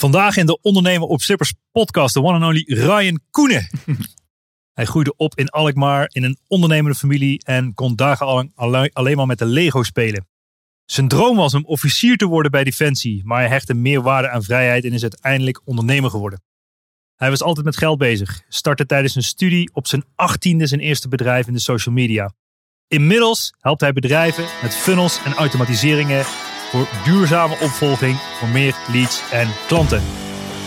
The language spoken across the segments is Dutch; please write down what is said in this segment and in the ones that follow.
Vandaag in de Ondernemer op Slippers podcast, de one and only Ryan Koenen. Hij groeide op in Alkmaar in een ondernemende familie en kon dagenlang alleen maar met de Lego spelen. Zijn droom was om officier te worden bij Defensie, maar hij hechtte meer waarde aan vrijheid en is uiteindelijk ondernemer geworden. Hij was altijd met geld bezig, startte tijdens zijn studie op zijn achttiende zijn eerste bedrijf in de social media. Inmiddels helpt hij bedrijven met funnels en automatiseringen voor duurzame opvolging, voor meer leads en klanten.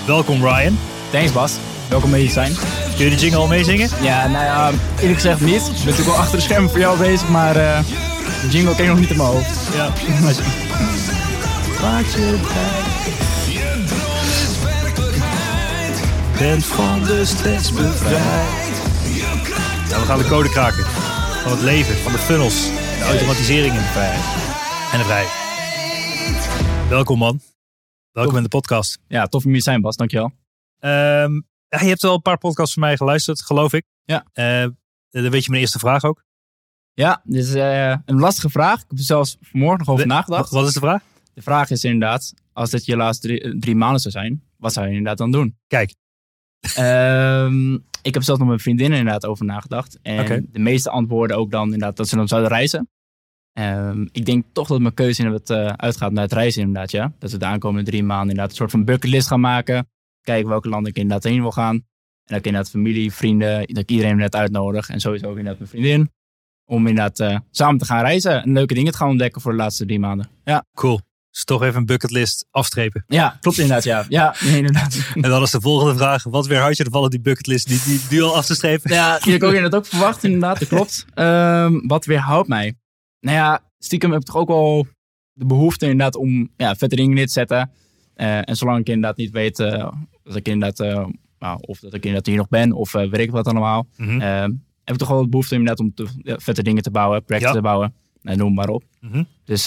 Welkom Ryan. Thanks Bas, welkom mee zijn. Kun je de jingle al meezingen? Ja, nou ja, eerlijk gezegd niet. Ik ben natuurlijk wel achter de schermen voor jou bezig, maar uh, de jingle ken ik nog niet in mijn hoofd. Ja. Wat je bent van de stress bevrijd. Ja, we gaan de code kraken. Van het leven, van de funnels, de automatiseringen en de vrijheid. Welkom man. Welkom in de podcast. Ja, tof om hier te zijn Bas, dankjewel. Um, ja, je hebt wel een paar podcasts van mij geluisterd, geloof ik. Ja. Uh, dan weet je mijn eerste vraag ook. Ja, dit is uh, een lastige vraag. Ik heb er zelfs vanmorgen nog over nagedacht. Wat is de vraag? De vraag is inderdaad, als dit je laatste drie, drie maanden zou zijn, wat zou je inderdaad dan doen? Kijk. Um, ik heb zelfs nog met mijn vriendinnen inderdaad over nagedacht. En okay. de meeste antwoorden ook dan inderdaad dat ze dan zouden reizen. Um, ik denk toch dat mijn keuze in het uh, uitgaat naar het reizen inderdaad, ja. Dat we de aankomende drie maanden inderdaad een soort van bucketlist gaan maken. Kijken welke landen ik inderdaad heen wil gaan. En dat ik inderdaad familie, vrienden, dat ik iedereen net uitnodig. En sowieso ook inderdaad mijn vriendin. Om inderdaad uh, samen te gaan reizen en leuke dingen te gaan ontdekken voor de laatste drie maanden. Ja. Cool. Dus toch even een bucketlist afstrepen. Ja, klopt inderdaad. Ja, ja nee, inderdaad. En dan is de volgende vraag. Wat weerhoudt je ervan om die bucketlist die, die, die al af te strepen? Ja, die heb ik ook inderdaad ook verwacht inderdaad. Dat klopt. Um, wat weerhoudt mij? Nou ja, stiekem heb ik toch ook wel de behoefte inderdaad om ja, vette dingen neer te zetten. Uh, en zolang ik inderdaad niet weet uh, dat ik inderdaad, uh, nou, of dat ik inderdaad hier nog ben, of weet ik wat allemaal. Mm -hmm. heb ik toch wel de behoefte inderdaad om te, ja, vette dingen te bouwen, projecten ja. te bouwen. Nou, noem maar op. Mm -hmm. dus,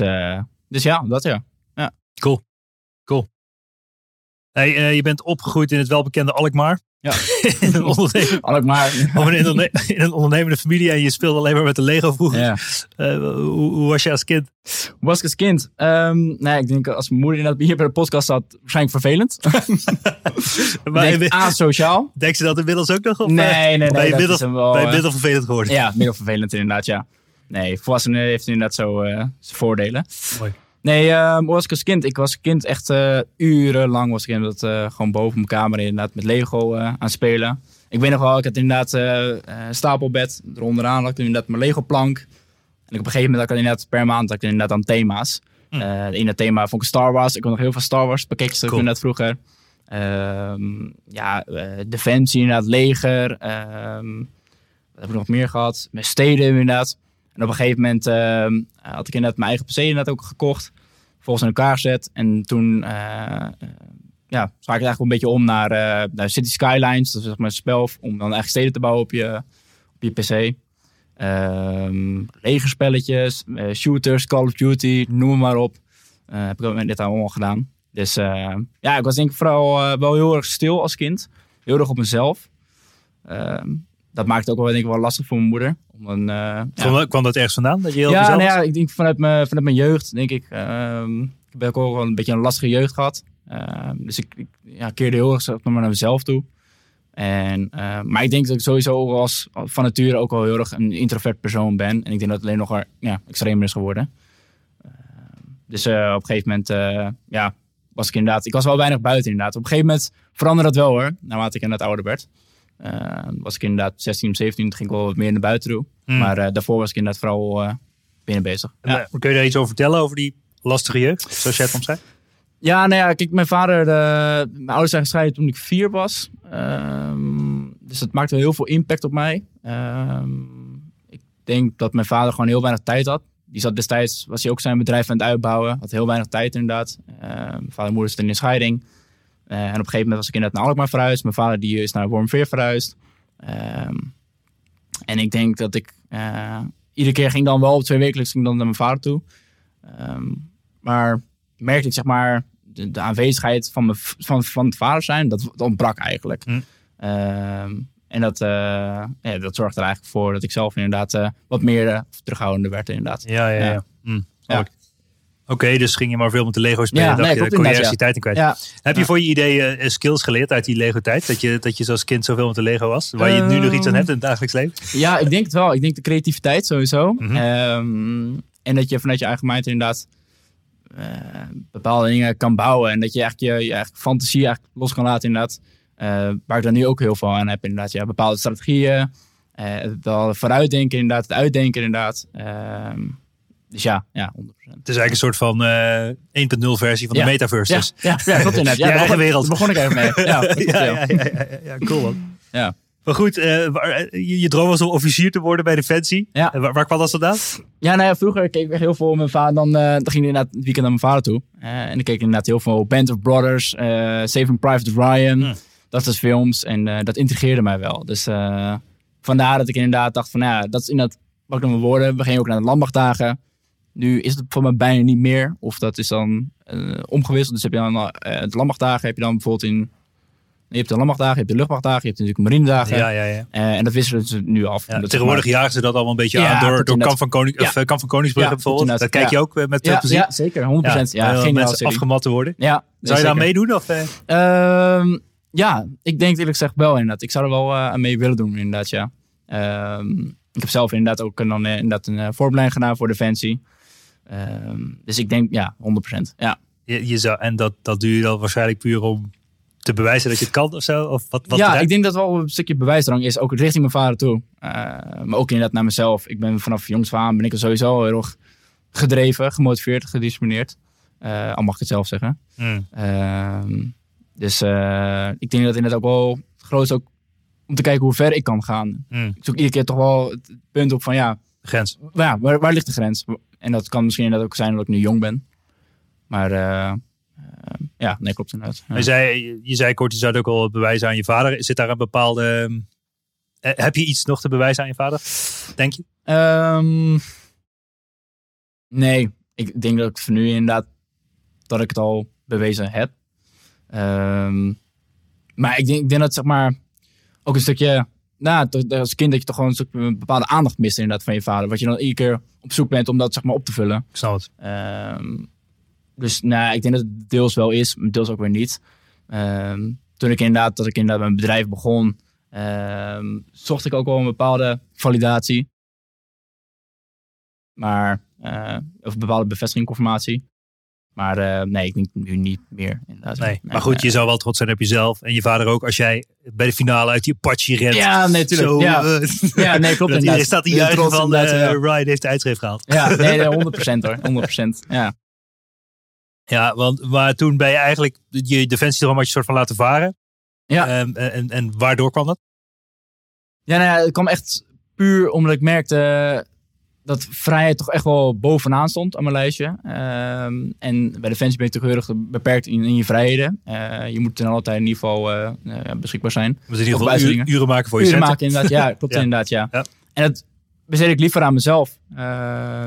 dus ja, dat ja. ja. Cool. Hey, je bent opgegroeid in het welbekende Alkmaar. Ja. in een ondernemer, Alkmaar. Of in, een, in een ondernemende familie en je speelde alleen maar met de Lego vroeger. Ja. Uh, hoe, hoe, was je als kind? Hoe was ik als kind? Um, nee, ik denk als mijn moeder inderdaad hier bij de podcast zat, waarschijnlijk vervelend. maar denk, asociaal. Denk ze dat inmiddels ook nog? Of, nee, nee, nee. Ben je ben middel vervelend geworden? Ja, middel vervelend inderdaad, ja. Nee, volwassenen heeft inderdaad zo uh, zijn voordelen. Mooi. Nee, uh, was ik als kind? Ik was kind echt uh, urenlang was ik inderdaad uh, gewoon boven mijn kamer inderdaad met Lego uh, aan spelen. Ik weet nog wel, ik had inderdaad een stapelbed. Eronderaan lag ik inderdaad mijn Lego plank. En op een gegeven moment had ik inderdaad per maand had ik inderdaad aan thema's. Mm. in het thema vond ik Star Wars. Ik had nog heel veel Star Wars pakketjes cool. inderdaad vroeger. Um, ja, Defensie inderdaad, leger. Um, wat heb ik nog meer gehad? Mijn steden inderdaad. Op een gegeven moment uh, had ik inderdaad mijn eigen PC inderdaad ook gekocht. Volgens elkaar gezet. En toen uh, ja, zag ik eigenlijk een beetje om naar, uh, naar City Skylines. Dat is zeg maar een spel om dan eigenlijk steden te bouwen op je, op je PC. Legerspelletjes, shooters, Call of Duty, noem maar op. heb ik ook dit allemaal gedaan. Dus ja, ik was denk ik vooral wel heel erg stil als kind. Heel erg op mezelf. Ehm, dat maakt het ook wel, denk ik, wel lastig voor mijn moeder. Om een, uh, ja. Kwam dat ergens vandaan? Dat je heel ja, nou ja, ik denk vanuit mijn, vanuit mijn jeugd, denk ik. Uh, ik heb ook wel een beetje een lastige jeugd gehad. Ehm, dus ik, ik ja, keerde heel erg maar, naar mezelf toe. En, eh, maar ik denk dat ik sowieso als, van nature ook al heel erg een introvert persoon ben. En ik denk dat het alleen nog ja, extremer is geworden. Ehm, dus eh, op een gegeven moment eh, ja, was ik inderdaad... Ik was wel weinig buiten inderdaad. Op een gegeven moment veranderde dat wel hoor, naarmate ik inderdaad ouder werd. Ehm, was ik inderdaad 16, 17, toen ging ik wel wat meer naar buiten toe. Hmm. Maar daarvoor was ik inderdaad vooral binnen bezig. Ja. Kun je daar iets over vertellen, over die lastige jeugd, zoals jij het omschrijft? Ja, nou ja, kijk, mijn vader, de, mijn ouders zijn gescheiden toen ik vier was. Ehm, dus dat maakte heel veel impact op mij. Ehm, ik denk dat mijn vader gewoon heel weinig tijd had. Die zat destijds, was hij ook zijn bedrijf aan het uitbouwen. Had heel weinig tijd inderdaad. Uh, mijn vader en moeder zitten in scheiding. Uh, en op een gegeven moment was ik inderdaad naar Alkmaar verhuisd. Mijn vader die is naar Wormveer verhuisd. en ik denk dat ik... Uh, iedere keer ging dan wel op twee wekelijks ging dan naar mijn vader toe. maar merkte ik zeg maar de, de aanwezigheid van, mijn, van, van het vader zijn, dat, dat ontbrak eigenlijk. Hm. Ehm, en dat, uh, ja, dat zorgde er eigenlijk voor dat ik zelf inderdaad uh, wat meer uh, terughoudender werd inderdaad. Ja, ja, ja. ja. Hm, ja. Oké, dus ging je maar veel met de Lego spelen. Ja, dacht nee, je, kon je tijd in kwijt. Ja. Heb je voor je idee skills geleerd uit die Lego tijd? Dat je, dat je als kind zoveel met de Lego was? Waar je nu nog iets aan hebt in het dagelijks leven? Ja, ik denk het wel. Ik denk de creativiteit sowieso. Mm -hmm. um, en dat je vanuit je eigen mind inderdaad uh, bepaalde dingen kan bouwen. En dat je eigenlijk je, je eigenlijk fantasie eigenlijk los kan laten inderdaad. Uh, waar ik dan nu ook heel veel aan heb inderdaad. Ja, bepaalde strategieën. Wel vooruitdenken inderdaad. Het uitdenken inderdaad. Ehm, dus ja, ja, 100%. Het is eigenlijk een soort van 1.0 versie van de metaverse. Ja, dus. ja, ja, klopt inderdaad. Ja, eigen wereld. Daar begon ik even mee. Ja, ja, ja, ja, ja, cool man. Ja. Maar goed, uh, je, je, droom was om officier te worden bij Defensie. Ja. Waar, waar, kwam dat vandaan? Ja, nou ja, vroeger keek ik heel veel mijn vader. Dan, uh, dan ging ik inderdaad het weekend naar mijn vader toe. Uh, en dan keek ik inderdaad heel veel Band of Brothers, Saving Private Ryan. Hmm. Dat soort films. En dat intrigeerde mij wel. Dus vandaar dat ik inderdaad dacht van, nou ja, dat is inderdaad, wat ik mijn woorden. We gingen ook naar de landmachtdagen. Nu is het voor mij bijna niet meer. Of dat is dan omgewisseld. Dus heb je dan de landmachtdagen heb je dan bijvoorbeeld in je hebt de landmachtdagen, je hebt de luchtmachtdagen, je hebt natuurlijk marinedagen. Ja, ja, ja. Uh, en dat wisselen ze nu af. Ja, tegenwoordig maar... jagen ze dat allemaal een beetje ja, aan door, door kamp, van Koning, of, Kamp van Koningsbrugge bijvoorbeeld. Dat kijk je ook met veel plezier. Ja, zeker. 100%. Ja, ja, mensen afgemat te worden. Ja, zou je daar meedoen? Of, uh? uh, ja, ik denk eerlijk gezegd wel inderdaad. Ik zou er wel aan mee willen doen inderdaad, ja. Ehm, ik heb zelf inderdaad ook een, inderdaad een voorbereiding gedaan voor Defensie. Ehm, dus ik denk, ja, 100%. Ja. Je, je zou, en dat, dat doe je dan waarschijnlijk puur om te bewijzen dat je het kan of zo? Of wat, wat ja, ik denk dat wel een stukje bewijsdrang is. Ook richting mijn vader toe. Uh, maar ook inderdaad naar mezelf. Ik ben vanaf jongs van aan ben ik er sowieso heel erg gedreven, gemotiveerd, gedisciplineerd. Uh, al mag ik het zelf zeggen. Mm. Uh, dus uh, ik denk dat inderdaad ook wel groot is ook om te kijken hoe ver ik kan gaan. Mm. Ik zoek iedere keer toch wel het punt op van ja... De grens. Ja, waar, waar ligt de grens? En dat kan misschien inderdaad ook zijn dat ik nu jong ben. Maar Ehm, ja, nee, klopt inderdaad. Ja. Je, zei, je zei kort, je zou het ook al bewijzen aan je vader. Zit daar een bepaalde... Uh, heb je iets nog te bewijzen aan je vader, denk je? Um, nee, ik denk dat ik voor nu inderdaad dat ik het al bewezen heb. Um, maar ik denk, ik denk dat zeg maar ook een stukje, nou, als kind dat je toch gewoon een, bepaalde aandacht mist inderdaad van je vader. Wat je dan iedere keer op zoek bent om dat zeg maar op te vullen. Ik snap het. Um, dus nou, ik denk dat het deels wel is, deels ook weer niet. Um, toen ik inderdaad, dat ik inderdaad mijn bedrijf begon, um, zocht ik ook wel een bepaalde validatie. Maar, uh, of een bepaalde bevestiging, confirmatie. Maar uh, nee, ik denk nu niet meer. Inderdaad. Nee, maar goed, je zou wel trots zijn op jezelf. En je vader ook, als jij bij de finale uit die Apache rent. Ja, nee, natuurlijk. Ja. Uh, ja, nee, klopt. Hier staat die juist van uh, Ryan heeft de uitschrift gehaald. Ja, nee, nee 100% hoor. 100%. Ja. Ja, want maar toen ben je eigenlijk je defensiedroom had je soort van laten varen. Ja. Um, en, en waardoor kwam dat? Ja, nou ja, het kwam echt puur omdat ik merkte dat vrijheid toch echt wel bovenaan stond aan mijn lijstje. Um, en bij Defensie ben je toch heel erg beperkt in, in je vrijheden. Uh, je moet dan altijd in ieder geval uh, beschikbaar zijn. Dus in ieder geval uren, uren, maken voor je Uren maken inderdaad, ja. Klopt ja. inderdaad, ja. ja. En dat besteed ik liever aan mezelf. Uh,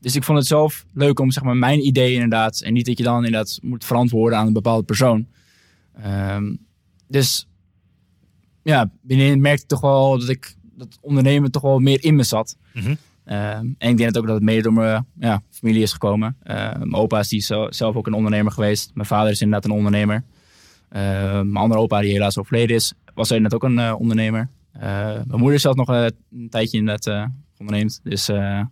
dus ik vond het zelf leuk om zeg maar, mijn idee inderdaad. En niet dat je dan inderdaad moet verantwoorden aan een bepaalde persoon. Um, dus ja, binnenin merkte ik toch wel dat ik dat ondernemen toch wel meer in me zat. Mm -hmm. Ehm, en ik denk dat ook dat het mede door mijn ja, familie is gekomen. Ehm, mijn opa is die zelf ook een ondernemer geweest. Mijn vader is inderdaad een ondernemer. Ehm, mijn andere opa, die helaas overleden is, was inderdaad ook een eh, ondernemer. Mijn moeder is zelf nog eh, een tijdje inderdaad eh onderneemt. Dus eh,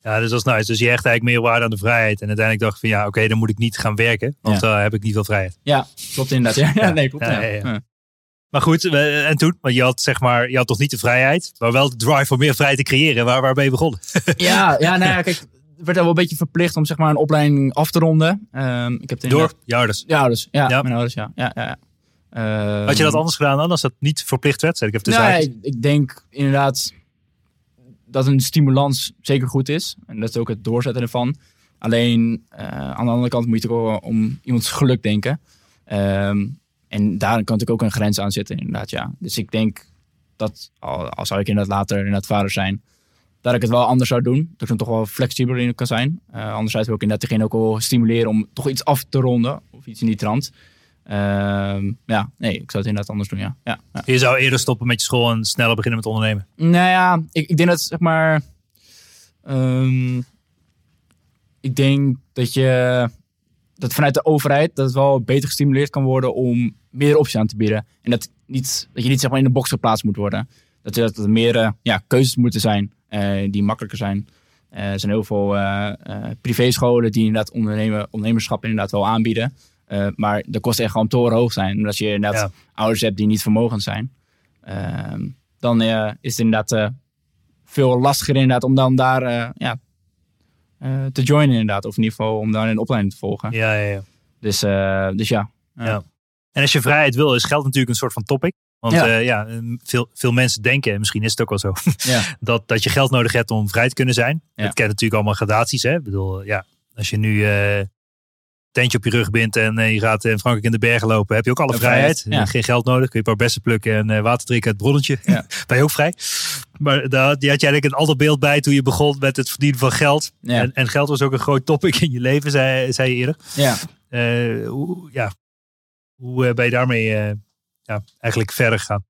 Ja, dus dat is nice. Dus je hecht eigenlijk meer waarde aan de vrijheid. En uiteindelijk dacht ik van ja, oké, dan moet ik niet gaan werken. Want dan heb ik niet veel vrijheid. ja, klopt inderdaad. Ja, ja, Ja. nee, klopt. Ja, Ja, ja, ja. Ja. Maar goed, en toen? Want je had zeg maar, je had toch niet de vrijheid, maar wel de drive om meer vrijheid te creëren. Waar, waar ben je begonnen? Ja, ja, nou ja, kijk, werd wel een beetje verplicht om zeg maar een opleiding af te ronden. Ehm, ik heb het Door je ouders. Ja, ouders. Ja, Ja. mijn ouders, ja. ja, ja, ja. Ehm, Had je dat anders gedaan dan, als dat niet verplicht werd? Ik Nee, haakjes. ik, ik denk inderdaad dat een stimulans zeker goed is. En dat is ook het doorzetten ervan. Alleen eh, aan de andere kant moet je toch om iemands geluk denken. Ehm, en daar kan natuurlijk ook een grens aan zitten, inderdaad, ja. Dus ik denk dat, al, al zou ik inderdaad later inderdaad vader zijn, dat ik het wel anders zou doen. Dat ik dan toch wel flexibeler in kan zijn. Eh anderzijds wil ik inderdaad degene ook wel stimuleren om toch iets af te ronden. Of iets in die trant. Ehm, ja, nee, ik zou het inderdaad anders doen, ja. ja, ja. Je zou eerder stoppen met je school en sneller beginnen met ondernemen. Nou ja, ik, ik denk dat zeg maar. ehm, ik denk dat je. Dat vanuit de overheid dat het wel beter gestimuleerd kan worden om meer opties aan te bieden. En dat, niet, dat je niet zeg maar in de box geplaatst moet worden. Dat, er- dat er meer eh, ja, keuzes moeten zijn eh, die makkelijker zijn. Eh, er zijn heel veel privéscholen die inderdaad ondernemerschap inderdaad wel aanbieden. Maar de kosten echt gewoon torenhoog zijn. Omdat je inderdaad Ja. ouders hebt die niet vermogend zijn. Ehm, dan is het inderdaad veel lastiger inderdaad om dan daar ja, te joinen inderdaad. Of in ieder geval om daar een opleiding te volgen. Ja, ja, ja. Dus, dus ja. Ja. En als je vrijheid wil, is geld natuurlijk een soort van topic. Want Ja. ja, ja eh, veel, veel mensen denken, en misschien is het ook wel zo, Ja. dat, dat je geld nodig hebt om vrij te kunnen zijn. Ja. Het kent natuurlijk allemaal gradaties. Hè? Ik bedoel, ja, als je nu eh tentje op je rug bindt en eh, je gaat in Frankrijk in de bergen lopen, heb je ook alle vrijheid. vrijheid, ja. Geen geld nodig, kun je een paar bessen plukken en eh, water drinken uit het bronnetje. Ja. ben je ook vrij. Maar daar had, die had je eigenlijk een ander beeld bij toen je begon met het verdienen van geld. En, en geld was ook een groot topic in je leven, zei, zei je eerder. ja. Eh, ja. Hoe eh, ben je daarmee eh, ja, eigenlijk verder gegaan?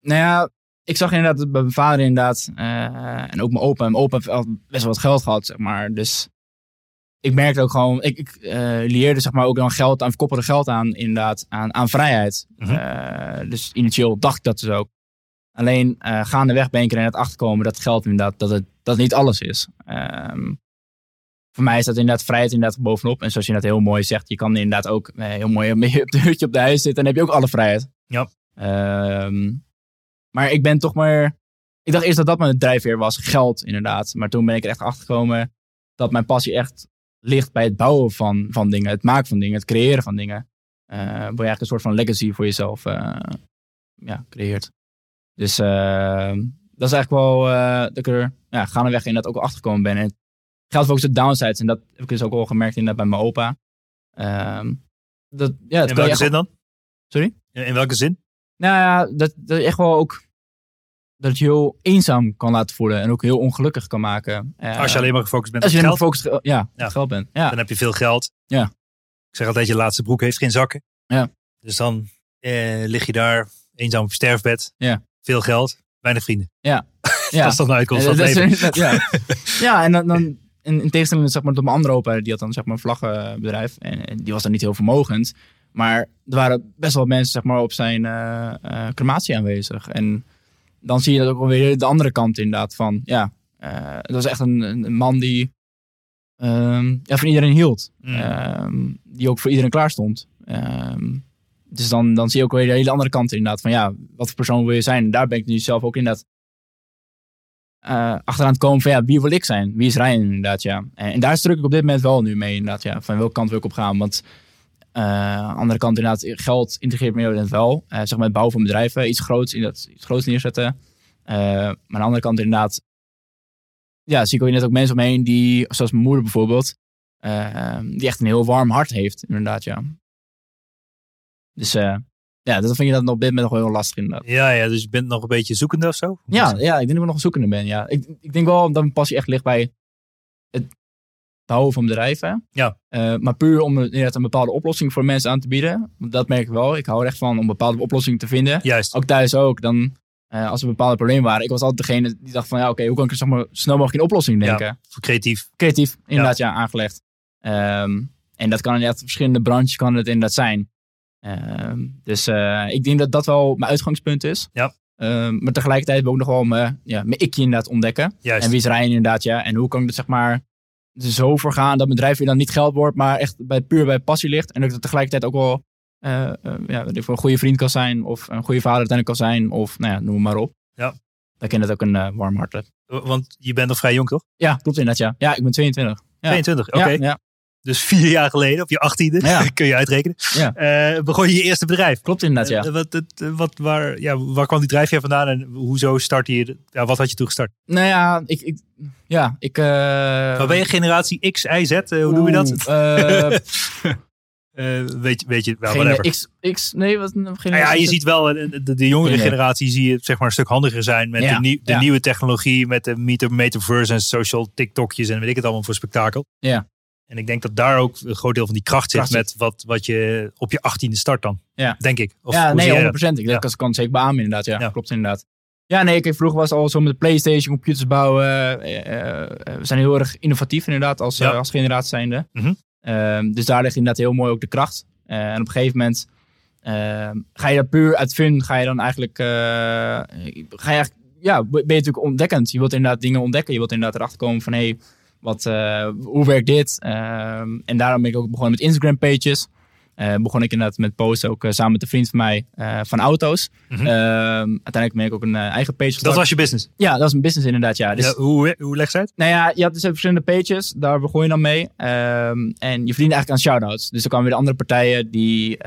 Nou ja, ik zag inderdaad dat bij mijn vader inderdaad. eh, en ook mijn opa. Mijn opa heeft best wel wat geld gehad, zeg maar. Dus ik merkte ook gewoon. Ik, ik leerde zeg maar ook dan geld aan, verkoppelde geld aan, inderdaad, aan, aan vrijheid. Mhm. Dus initieel dacht ik dat dus ook. Alleen eh, gaandeweg ben ik er inderdaad achterkomen dat geld inderdaad, dat het dat niet alles is. Ehm, voor mij is dat inderdaad vrijheid inderdaad bovenop. En zoals je dat heel mooi zegt, je kan inderdaad ook eh, heel mooi op de hutje op de huis zitten. En dan heb je ook alle vrijheid. Ja. Ehm, maar ik ben toch maar... Ik dacht eerst dat dat mijn drijfveer was, geld inderdaad. Maar toen ben ik er echt achter gekomen dat mijn passie echt ligt bij het bouwen van, van dingen. Het maken van dingen, het creëren van dingen. Eh waar je eigenlijk een soort van legacy voor jezelf eh, ja, creëert. Dus eh, dat is eigenlijk wel dat ik er ja, gaandeweg inderdaad ook wel achtergekomen ben. En het geldt ook de downsides. En dat heb ik dus ook wel gemerkt inderdaad bij mijn opa. Ehm, dat, ja, dat In welke zin dan? Sorry? In, welke zin? Nou ja, dat, dat echt wel ook. Dat je heel eenzaam kan laten voelen. En ook heel ongelukkig kan maken. Eh, Als je alleen maar gefocust bent als op je geld, gefocust ja, op Ja. geld bent. Ja. dan heb je veel geld. Ja. Ik zeg altijd, je laatste broek heeft geen zakken. Ja. Dus dan eh, lig je daar eenzaam op je sterfbed. Ja. Veel geld, weinig vrienden. ja. Dat is toch nou uitkomst van het leven. is- ja. ja, en dan, dan in, in tegenstelling zeg maar, tot mijn andere opa, die had dan zeg maar, een vlaggenbedrijf. En, en die was dan niet heel vermogend. Maar er waren best wel mensen zeg maar, op zijn eh, crematie aanwezig. En dan zie je dat ook wel weer de andere kant inderdaad van, ja, eh, het was echt een, een man die ehm, ja, van iedereen hield. Mm. Ehm, die ook voor iedereen klaar stond. Ehm, dus dan, dan zie je ook weer de hele andere kant inderdaad. Van ja, wat voor persoon wil je zijn? En daar ben ik nu zelf ook inderdaad eh achteraan het komen van ja, wie wil ik zijn? Wie is Ryan inderdaad, ja. En, daar druk ik op dit moment wel nu mee inderdaad, ja. Van welke kant wil ik op gaan? Want eh, aan de andere kant inderdaad, geld integreert me inderdaad wel. Eh, zeg maar het bouwen van bedrijven, iets groots, inderdaad, iets groots neerzetten. Maar aan de andere kant inderdaad, ja, zie ik ook inderdaad ook mensen omheen die, zoals mijn moeder bijvoorbeeld, die echt een heel warm hart heeft, inderdaad, ja. Dus eh, ja, dat vind je dat op dit moment nog wel heel lastig inderdaad. Ja, ja, dus je bent nog een beetje zoekende of zo? Ja, ja, ik denk dat ik nog een zoekende ben. Ja. Ik, ik denk wel dat mijn passie echt ligt bij het bouwen van bedrijven. Ja. Eh, maar puur om inderdaad een bepaalde oplossing voor mensen aan te bieden. Dat merk ik wel. Ik hou er echt van om bepaalde oplossingen te vinden. Juist. Ook thuis ook. Dan eh, als er bepaalde problemen waren. Ik was altijd degene die dacht van, ja, oké, hoe kan ik er zeg maar, snel mogelijk een oplossing denken? Ja, creatief. Creatief, inderdaad, ja, aangelegd. Ehm, en dat kan inderdaad, verschillende branches kan het inderdaad zijn. Ehm, dus eh, ik denk dat dat wel mijn uitgangspunt is. Ja. Ehm, maar tegelijkertijd ook nog wel mijn, ja, mijn ikje inderdaad ontdekken. Juist. En wie is Ryan inderdaad, ja. En hoe kan ik dat zeg maar zo voor gaan dat mijn bedrijf weer dan niet geld wordt, maar echt bij, puur bij passie ligt. En dat ik het tegelijkertijd ook wel eh, eh, ja, ik een goede vriend kan zijn. Of een goede vader uiteindelijk kan zijn. Of nou ja, noem maar op. Ja. Dat ik inderdaad ook een warm hart. Want je bent nog vrij jong, toch? Ja, klopt inderdaad, ja. Ja, ik ben 22. Ja. 22, oké. Ja, ja, Dus vier jaar geleden, op je achttiende, Ja. kun je uitrekenen. Ja. Eh, begon je je eerste bedrijf. klopt inderdaad, ja. Eh, wat, eh, wat, waar, ja, waar kwam die drijfveer vandaan en hoezo startte je? Ja, wat had je toen gestart? Nou ja, ik... ik ja, ik... Waar ben je generatie X, Y, Z? hoe noem je dat? weet, je- weet je, wel, whatever. X, X... Nee, wat... Geen Nou ja, je ziet wel, de, de jongere Nee, nee. generatie zie je zeg maar een stuk handiger zijn met Ja, de, nieuw- de nieuwe technologie, met de meta- metaverse en social TikTokjes en weet ik het allemaal voor spektakel. Ja. En ik denk dat daar ook een groot deel van die kracht zit met wat, wat je op je achttiende start dan. Ja. Denk ik. Of ja, nee, zie jij 100%. dat? Ik Ja. dat kan het zeker beamen inderdaad. Ja, Ja. klopt inderdaad. Ja, nee, ik, vroeger was al zo met de PlayStation, computers bouwen. eh, eh, we zijn heel erg innovatief inderdaad als, Ja. eh, als generatie zijnde. Mhm. Ehm, dus daar ligt inderdaad heel mooi ook de kracht. En op een gegeven moment ehm, ga je daar puur uit fun, ga je dan eigenlijk, ga je eigenlijk, ja, ben je natuurlijk ontdekkend. Je wilt inderdaad dingen ontdekken. Je wilt inderdaad erachter komen van, hé, hey, wat, eh, hoe werkt dit? Ehm, en daarom ben ik ook begonnen met Instagram pages. Eh, begon ik inderdaad met posten ook eh, samen met een vriend van mij van auto's. Mhm. Ehm, uiteindelijk ben ik ook een eigen page Dat was je business. Ja, dat was een business inderdaad, ja. Dus, Ja, hoe, hoe leg je het nou ja, je had dus verschillende pages, daar begon je dan mee. Ehm, en je verdiende eigenlijk aan shout-outs. Dus dan kwamen weer de andere partijen die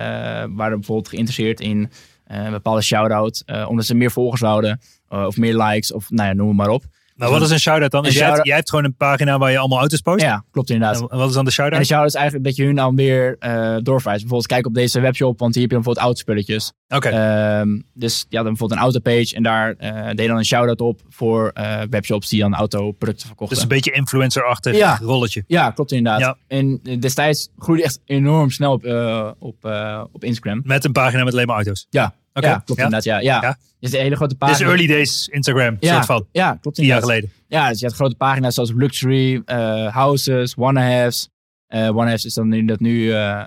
waren bijvoorbeeld geïnteresseerd in een bepaalde shout-out. omdat ze meer volgers wouden, eh, of meer likes, of nou ja, noem het maar op. Maar wat is een shout-out dan? Dus jij, hebt, shout-out- jij hebt gewoon een pagina waar je allemaal auto's post. Ja, klopt inderdaad. En wat is dan de En de shout-out? shout-out is eigenlijk dat je hun dan weer doorvrijst. Bijvoorbeeld kijk op deze webshop, want hier heb je dan bijvoorbeeld autospulletjes. Oké. Ehm, dus ja, dan bijvoorbeeld een autopage en daar eh deed je dan een shout-out op voor eh, webshops die dan autoproducten verkochten. Dus een beetje influencer-achtig Ja. rolletje. Ja, klopt inderdaad. Ja. En destijds groeide echt enorm snel op, op, op Instagram. Met een pagina met alleen maar auto's. Ja, Oké. ja klopt Ja? inderdaad. Ja, ja. Ja. Dus de hele grote Dit is pagina. early days Instagram, ja, soort van. Ja, klopt Tien jaar geleden. Ja, dus je had grote pagina's zoals Luxury, eh, Houses, One Halves. Eh One Halves is dan inderdaad nu eh,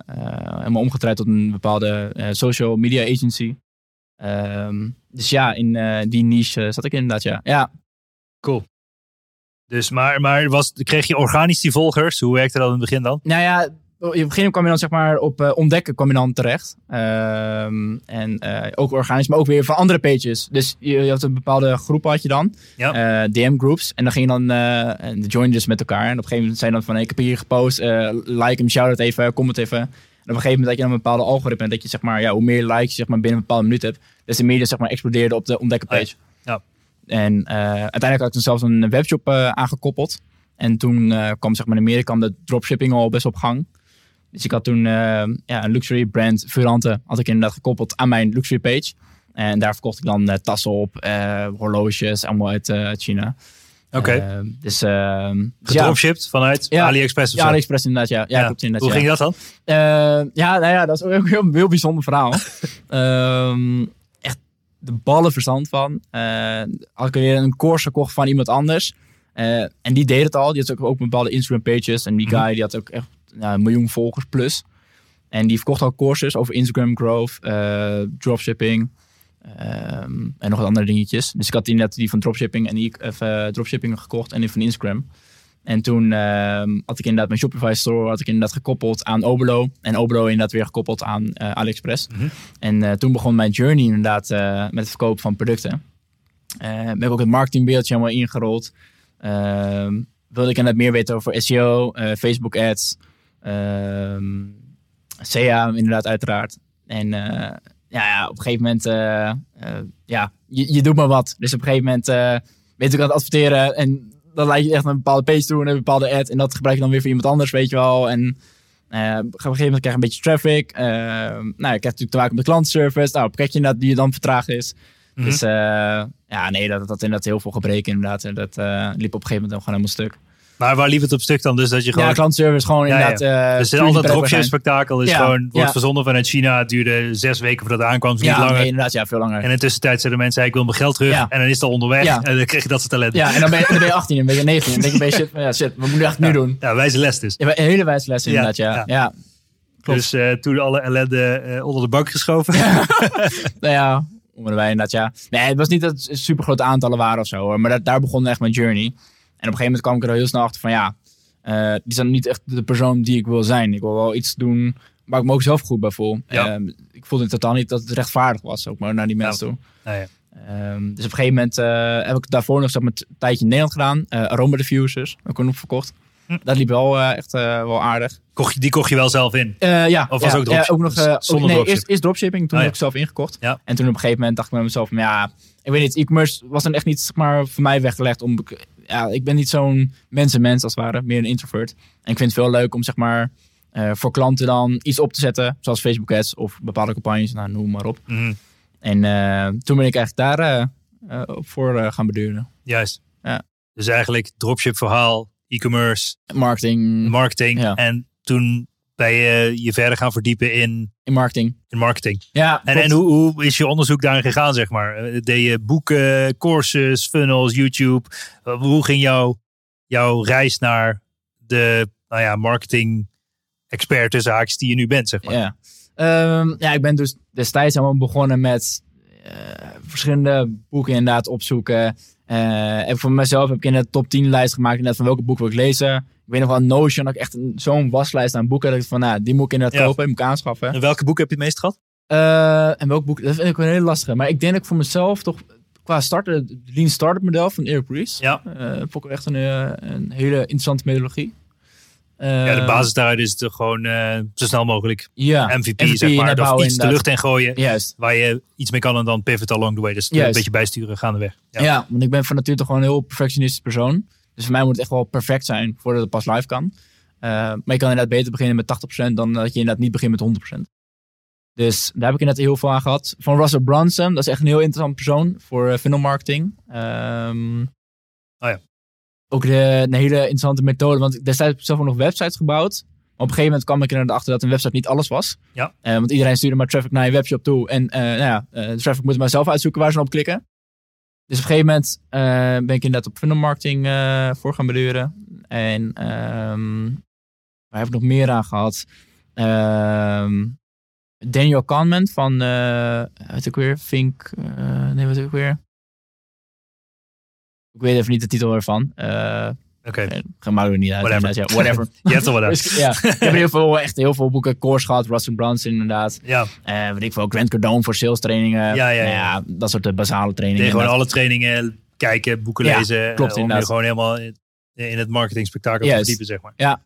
helemaal omgedraaid tot een bepaalde social media agency. Ehm, dus ja, in die niche zat ik inderdaad, ja. Ja, Cool. Dus, maar, maar was, kreeg je organisch die volgers? Hoe werkte dat in het begin dan? Nou ja, in het begin kwam je dan zeg maar op eh, ontdekken kwam je dan terecht. Ehm, en eh, ook organisch, maar ook weer van andere pages. Dus je, je had een bepaalde groep had je dan. Ja. eh, DM groups. En dan ging je dan, en de join dus met elkaar. En op een gegeven moment zei je dan van, hey, ik heb hier gepost, like hem, shout het even, comment even. En op een gegeven moment dat je dan een bepaalde algoritme, dat je zeg maar, ja, hoe meer likes je zeg maar binnen een bepaalde minuut hebt, te meer je zeg maar explodeerde op de ontdekken page. Ja. En uiteindelijk had ik toen zelfs een webshop aangekoppeld. En toen kwam zeg maar in Amerika kwam de dropshipping al best op gang. Dus ik had toen eh, ja, een luxury brand, Furante, had ik inderdaad gekoppeld aan mijn luxury page. En daar verkocht ik dan eh, tassen op, eh, horloges, allemaal uit, eh, uit China. Oké. Dus, ja, Gedropshipped vanuit Ja. AliExpress of ja, zo? AliExpress inderdaad, ja. Ja, Ja. inderdaad. Hoe ja. ging dat dan? Eh, ja, nou ja, dat is ook een heel, heel bijzonder verhaal. Ehm, echt de ballen verstand van. Had ik weer een course gekocht van iemand anders. En die deed het al. Die had ook, ook bepaalde Instagram pages. En die Mhm. guy die had ook echt een miljoen volgers plus. En die verkocht al courses over Instagram growth, eh, dropshipping. ehm, en nog wat andere dingetjes. Dus ik had inderdaad die van dropshipping en die of, eh, dropshipping gekocht en die van Instagram. En toen ehm, had ik inderdaad mijn Shopify store had ik inderdaad gekoppeld aan Obelo. En Obelo inderdaad weer gekoppeld aan eh, AliExpress. Mhm. En eh, toen begon mijn journey inderdaad eh, met het verkopen van producten. Eh ben ik ook het marketingbeeldje helemaal ingerold. Ehm, wilde ik inderdaad meer weten over SEO, eh, Facebook ads, ehm SEA inderdaad uiteraard. En eh, ja, ja, op een gegeven moment, eh, eh, ja, je, je doet maar wat. Dus op een gegeven moment weet ik aan het adverteren en dan leid je echt naar een bepaalde page toe en een bepaalde ad en dat gebruik je dan weer voor iemand anders, weet je wel. En op een gegeven moment krijg je een beetje traffic. Eh, nou, je krijgt natuurlijk te maken met klantenservice. Nou, op je dat die dan vertraagd is. Mhm. Dus ja, nee, dat dat inderdaad heel veel gebreken inderdaad. En dat liep op een gegeven moment ook gewoon helemaal stuk. Maar waar liep het op stuk dan? Dus dat je gewoon... Ja, klantservice gewoon Ja, ja. inderdaad. eh, dus goede al dat developer dropship spektakel is Ja, gewoon, wordt ja. verzonden vanuit China. Het duurde zes weken voordat het aankwam, niet Ja, langer. nee, inderdaad, ja, veel langer. En in de tussentijd zeiden mensen, ik wil mijn geld terug. Ja. En dan is het al onderweg. Ja. En dan krijg je dat soort ellende. Ja, en dan ben je, dan ben je 18 en ben je 19. En dan denk je, shit, ja, shit, wat moet ik eigenlijk nu doen? Ja, wijze les dus. Ja, een hele wijze les inderdaad, ja. ja. ja. Klopt. Dus eh, toen alle ellende eh, onder de bank geschoven. Nou ja, onder de wij inderdaad, ja. Nee, het was niet dat het super grote aantallen waren of zo, hoor. Maar dat, daar begon echt mijn journey. En op een gegeven moment kwam ik er heel snel achter van, ja, eh, die dan niet echt de persoon die ik wil zijn. Ik wil wel iets doen waar ik me ook zelf goed bij voel. Ja. Ehm, ik voelde in totaal niet dat het rechtvaardig was, ook maar naar die mensen toe. Nou ja. Ehm, dus op een gegeven moment eh, heb ik daarvoor nog een tijdje in Nederland gedaan. Uh, Aroma Diffusers, ook nog verkocht. Hm. Dat liep wel echt wel aardig. Kocht je, die kocht je wel zelf in. Ja, Of was ja, ook dropship? ja, ook nog, Zonder nee, eerst, eerst dropshipping, toen Oh, heb ik zelf ingekocht. Ja. En toen op een gegeven moment dacht ik bij mezelf, ja, ik weet niet, e-commerce was dan echt niet zeg maar, voor mij weggelegd. Om, ja, ik ben niet zo'n mensenmens als het ware, meer een introvert. En ik vind het veel leuk om zeg maar, eh, voor klanten dan iets op te zetten, zoals Facebook ads of bepaalde campagnes, nou, noem maar op. Mhm, En eh, toen ben ik eigenlijk daar eh, op voor gaan beduren. Juist. Ja. Dus eigenlijk dropship verhaal, e-commerce, Marketing, marketing. Ja. En toen ben je je verder gaan verdiepen in, in marketing. in marketing. Ja, En, en hoe, hoe is je onderzoek daarin gegaan, zeg maar? Eh, Deed je boeken, courses, funnels, YouTube? Eh, Hoe ging jouw, jouw reis naar de nou ja, marketing expert die je nu bent, zeg maar? Ja. Ehm, ja, ik ben dus destijds helemaal begonnen met eh, verschillende boeken inderdaad opzoeken. Eh, en voor mezelf heb ik in de top 10 lijst gemaakt inderdaad van welke boek wil ik lezen. Ik weet nog wel Notion, dat ik echt zo'n waslijst aan boeken. Dat ik van, nou, die moet ik inderdaad Ja. kopen, die moet ik aanschaffen. En welke boek heb je het meest gehad? Eh, en welk boek, dat vind ik wel een hele lastige. Maar ik denk dat ik voor mezelf toch qua starten, het Lean Startup model van Eric Ries. Ja. Eh, vond ik echt een, eh, een hele interessante methodologie. ja, de basis daaruit is het gewoon zo snel mogelijk ja, MVP, MVP zeg maar. iets de lucht in gooien. Juist. Waar je iets mee kan en dan pivot along the way. Dus een beetje bijsturen gaandeweg. Ja. Ja. want ik ben van nature toch gewoon een heel perfectionistisch persoon. Dus voor mij moet het echt wel perfect zijn voordat het pas live kan. Eh, maar je kan inderdaad beter beginnen met 80% dan dat je inderdaad niet begint met 100%. Dus daar heb ik inderdaad heel veel aan gehad. Van Russell Brunson, dat is echt een heel interessant persoon voor uh, funnel marketing. Ehm, Oh ja. Ook de, een hele interessante methode, want destijds heb ik zelf ook nog websites gebouwd. Maar op een gegeven moment kwam ik er achter dat een website niet alles was. Ja. Eh, want iedereen stuurde maar traffic naar je webshop toe. En eh, nou ja, eh, de traffic moet maar zelf uitzoeken waar ze op klikken. Dus op een gegeven moment eh, ben ik inderdaad op funnel marketing eh, voor gaan beduren. En ehm, waar heb ik nog meer aan gehad? Ehm, Daniel Kahneman van, eh wat ook weer, eh, nee wat ook weer. Ik weet even niet de titel ervan. Oké, Ga maar niet uit. Whatever. inderdaad, Ja, whatever. je hebt er wel uit. Dus, ja, ik heb heel veel, echt heel veel boeken, course gehad, Russell Brunson inderdaad. Ja, Eh weet ik veel, Grant Cardone voor sales trainingen. Ja, ja, Nou ja. dat soort eh, basale trainingen. Gewoon inderdaad. alle trainingen kijken, boeken Ja, lezen. klopt, eh, om je inderdaad. gewoon helemaal in, het marketing spektakel te Juist. verdiepen, zeg maar. Ja.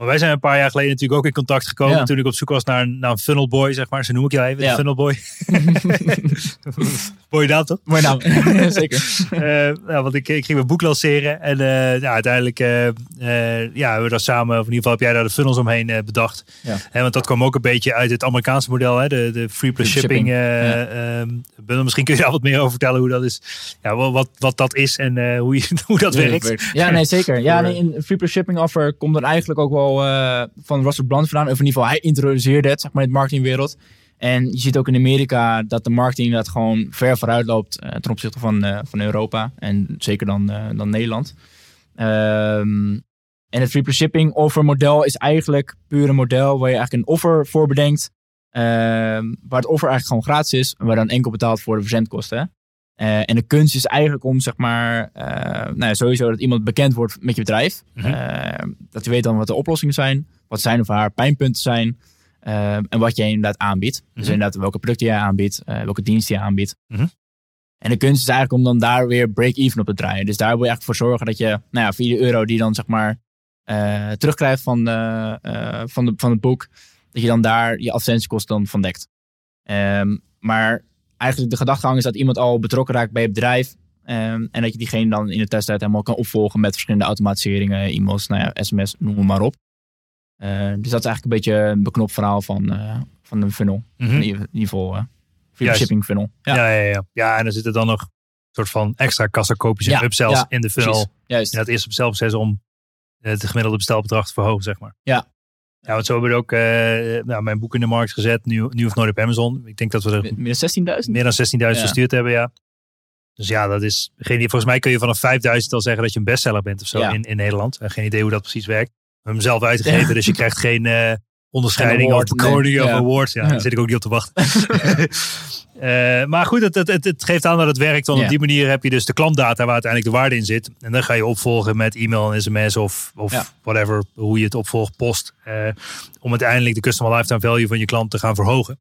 Maar wij zijn een paar jaar geleden natuurlijk ook in contact gekomen. Ja. Toen ik op zoek was naar een, naar een funnel boy, zeg maar. Zo noem ik jou even, Ja. de funnel boy. Mooie naam toch? Mooi naam, zeker. Eh, ja, want ik, ik ging mijn boek lanceren. En eh, ja, uiteindelijk eh, ja, hebben we daar samen, of in ieder geval heb jij daar de funnels omheen bedacht. Ja. Want dat kwam ook een beetje uit het Amerikaanse model, hè? De, de free plus shipping. shipping, misschien kun je daar wat meer over vertellen hoe dat is. Ja, wat, wat, dat is en hoe, je, hoe dat werkt. Ja, nee, zeker. Ja, nee, een free plus shipping offer komt dan eigenlijk ook wel eh, van Russell Brand vandaan. Of in ieder geval, hij introduceerde het, zeg maar, in de marketingwereld. En je ziet ook in Amerika dat de marketing dat gewoon ver vooruit loopt eh, ten opzichte van, eh, van Europa. En zeker dan, dan Nederland. Ehm, en het free plus shipping offer model is eigenlijk puur een model waar je eigenlijk een offer voor bedenkt. ehm, waar het offer eigenlijk gewoon gratis is. En waar dan enkel betaald voor de verzendkosten. Eh, en de kunst is eigenlijk om, zeg maar, eh, nou ja, sowieso dat iemand bekend wordt met je bedrijf. Mhm. Eh, dat je weet dan wat de oplossingen zijn, wat zijn of haar pijnpunten zijn. en wat jij inderdaad aanbiedt. Dus Mhm. inderdaad welke producten jij aanbiedt, welke diensten je aanbiedt. Mhm. En de kunst is eigenlijk om dan daar weer break-even op te draaien. Dus daar wil je eigenlijk voor zorgen dat je, nou ja, voor iedere euro die je dan zeg maar terugkrijgt van, van, de, van het boek, dat je dan daar je advertentiekosten dan van dekt. Ehm, maar eigenlijk de gedachtegang is dat iemand al betrokken raakt bij het bedrijf. ehm, en dat je diegene dan in de testtijd helemaal kan opvolgen met verschillende automatiseringen, e-mails, nou ja, sms, noem het maar op. Eh, dus dat is eigenlijk een beetje een beknopt verhaal van, eh, van een funnel. In ieder in ieder geval eh free shipping funnel. Ja, Ja, ja, ja. ja, en er zitten dan nog een soort van extra kassakoopjes en Ja, upsells ja, in de funnel. precies. Juist. In dat eerste zelfproces om het gemiddelde bestelbedrag te verhogen, zeg maar. Ja. Ja, want zo hebben we ook uh, nou, mijn boek in de markt gezet, nu, nu of nooit op Amazon. Ik denk dat we er meer dan 16.000 meer dan 16.000 ja. verstuurd hebben, ja. Dus ja, dat is geen idee. Volgens mij kun je vanaf 5000 al zeggen dat je een bestseller bent of zo in, in Nederland. En geen idee hoe dat precies werkt. We hebben hem zelf uitgegeven, dus je krijgt geen uh, onderscheiding of nee. of award. Ja, daar zit ik ook niet op te wachten. uh, maar goed, het, het, het, geeft aan dat het werkt. Want op die manier heb je dus de klantdata waar uiteindelijk de waarde in zit. En dan ga je opvolgen met e-mail en sms of, of whatever, hoe je het opvolgt, post. Uh, om uiteindelijk de customer lifetime value van je klant te gaan verhogen.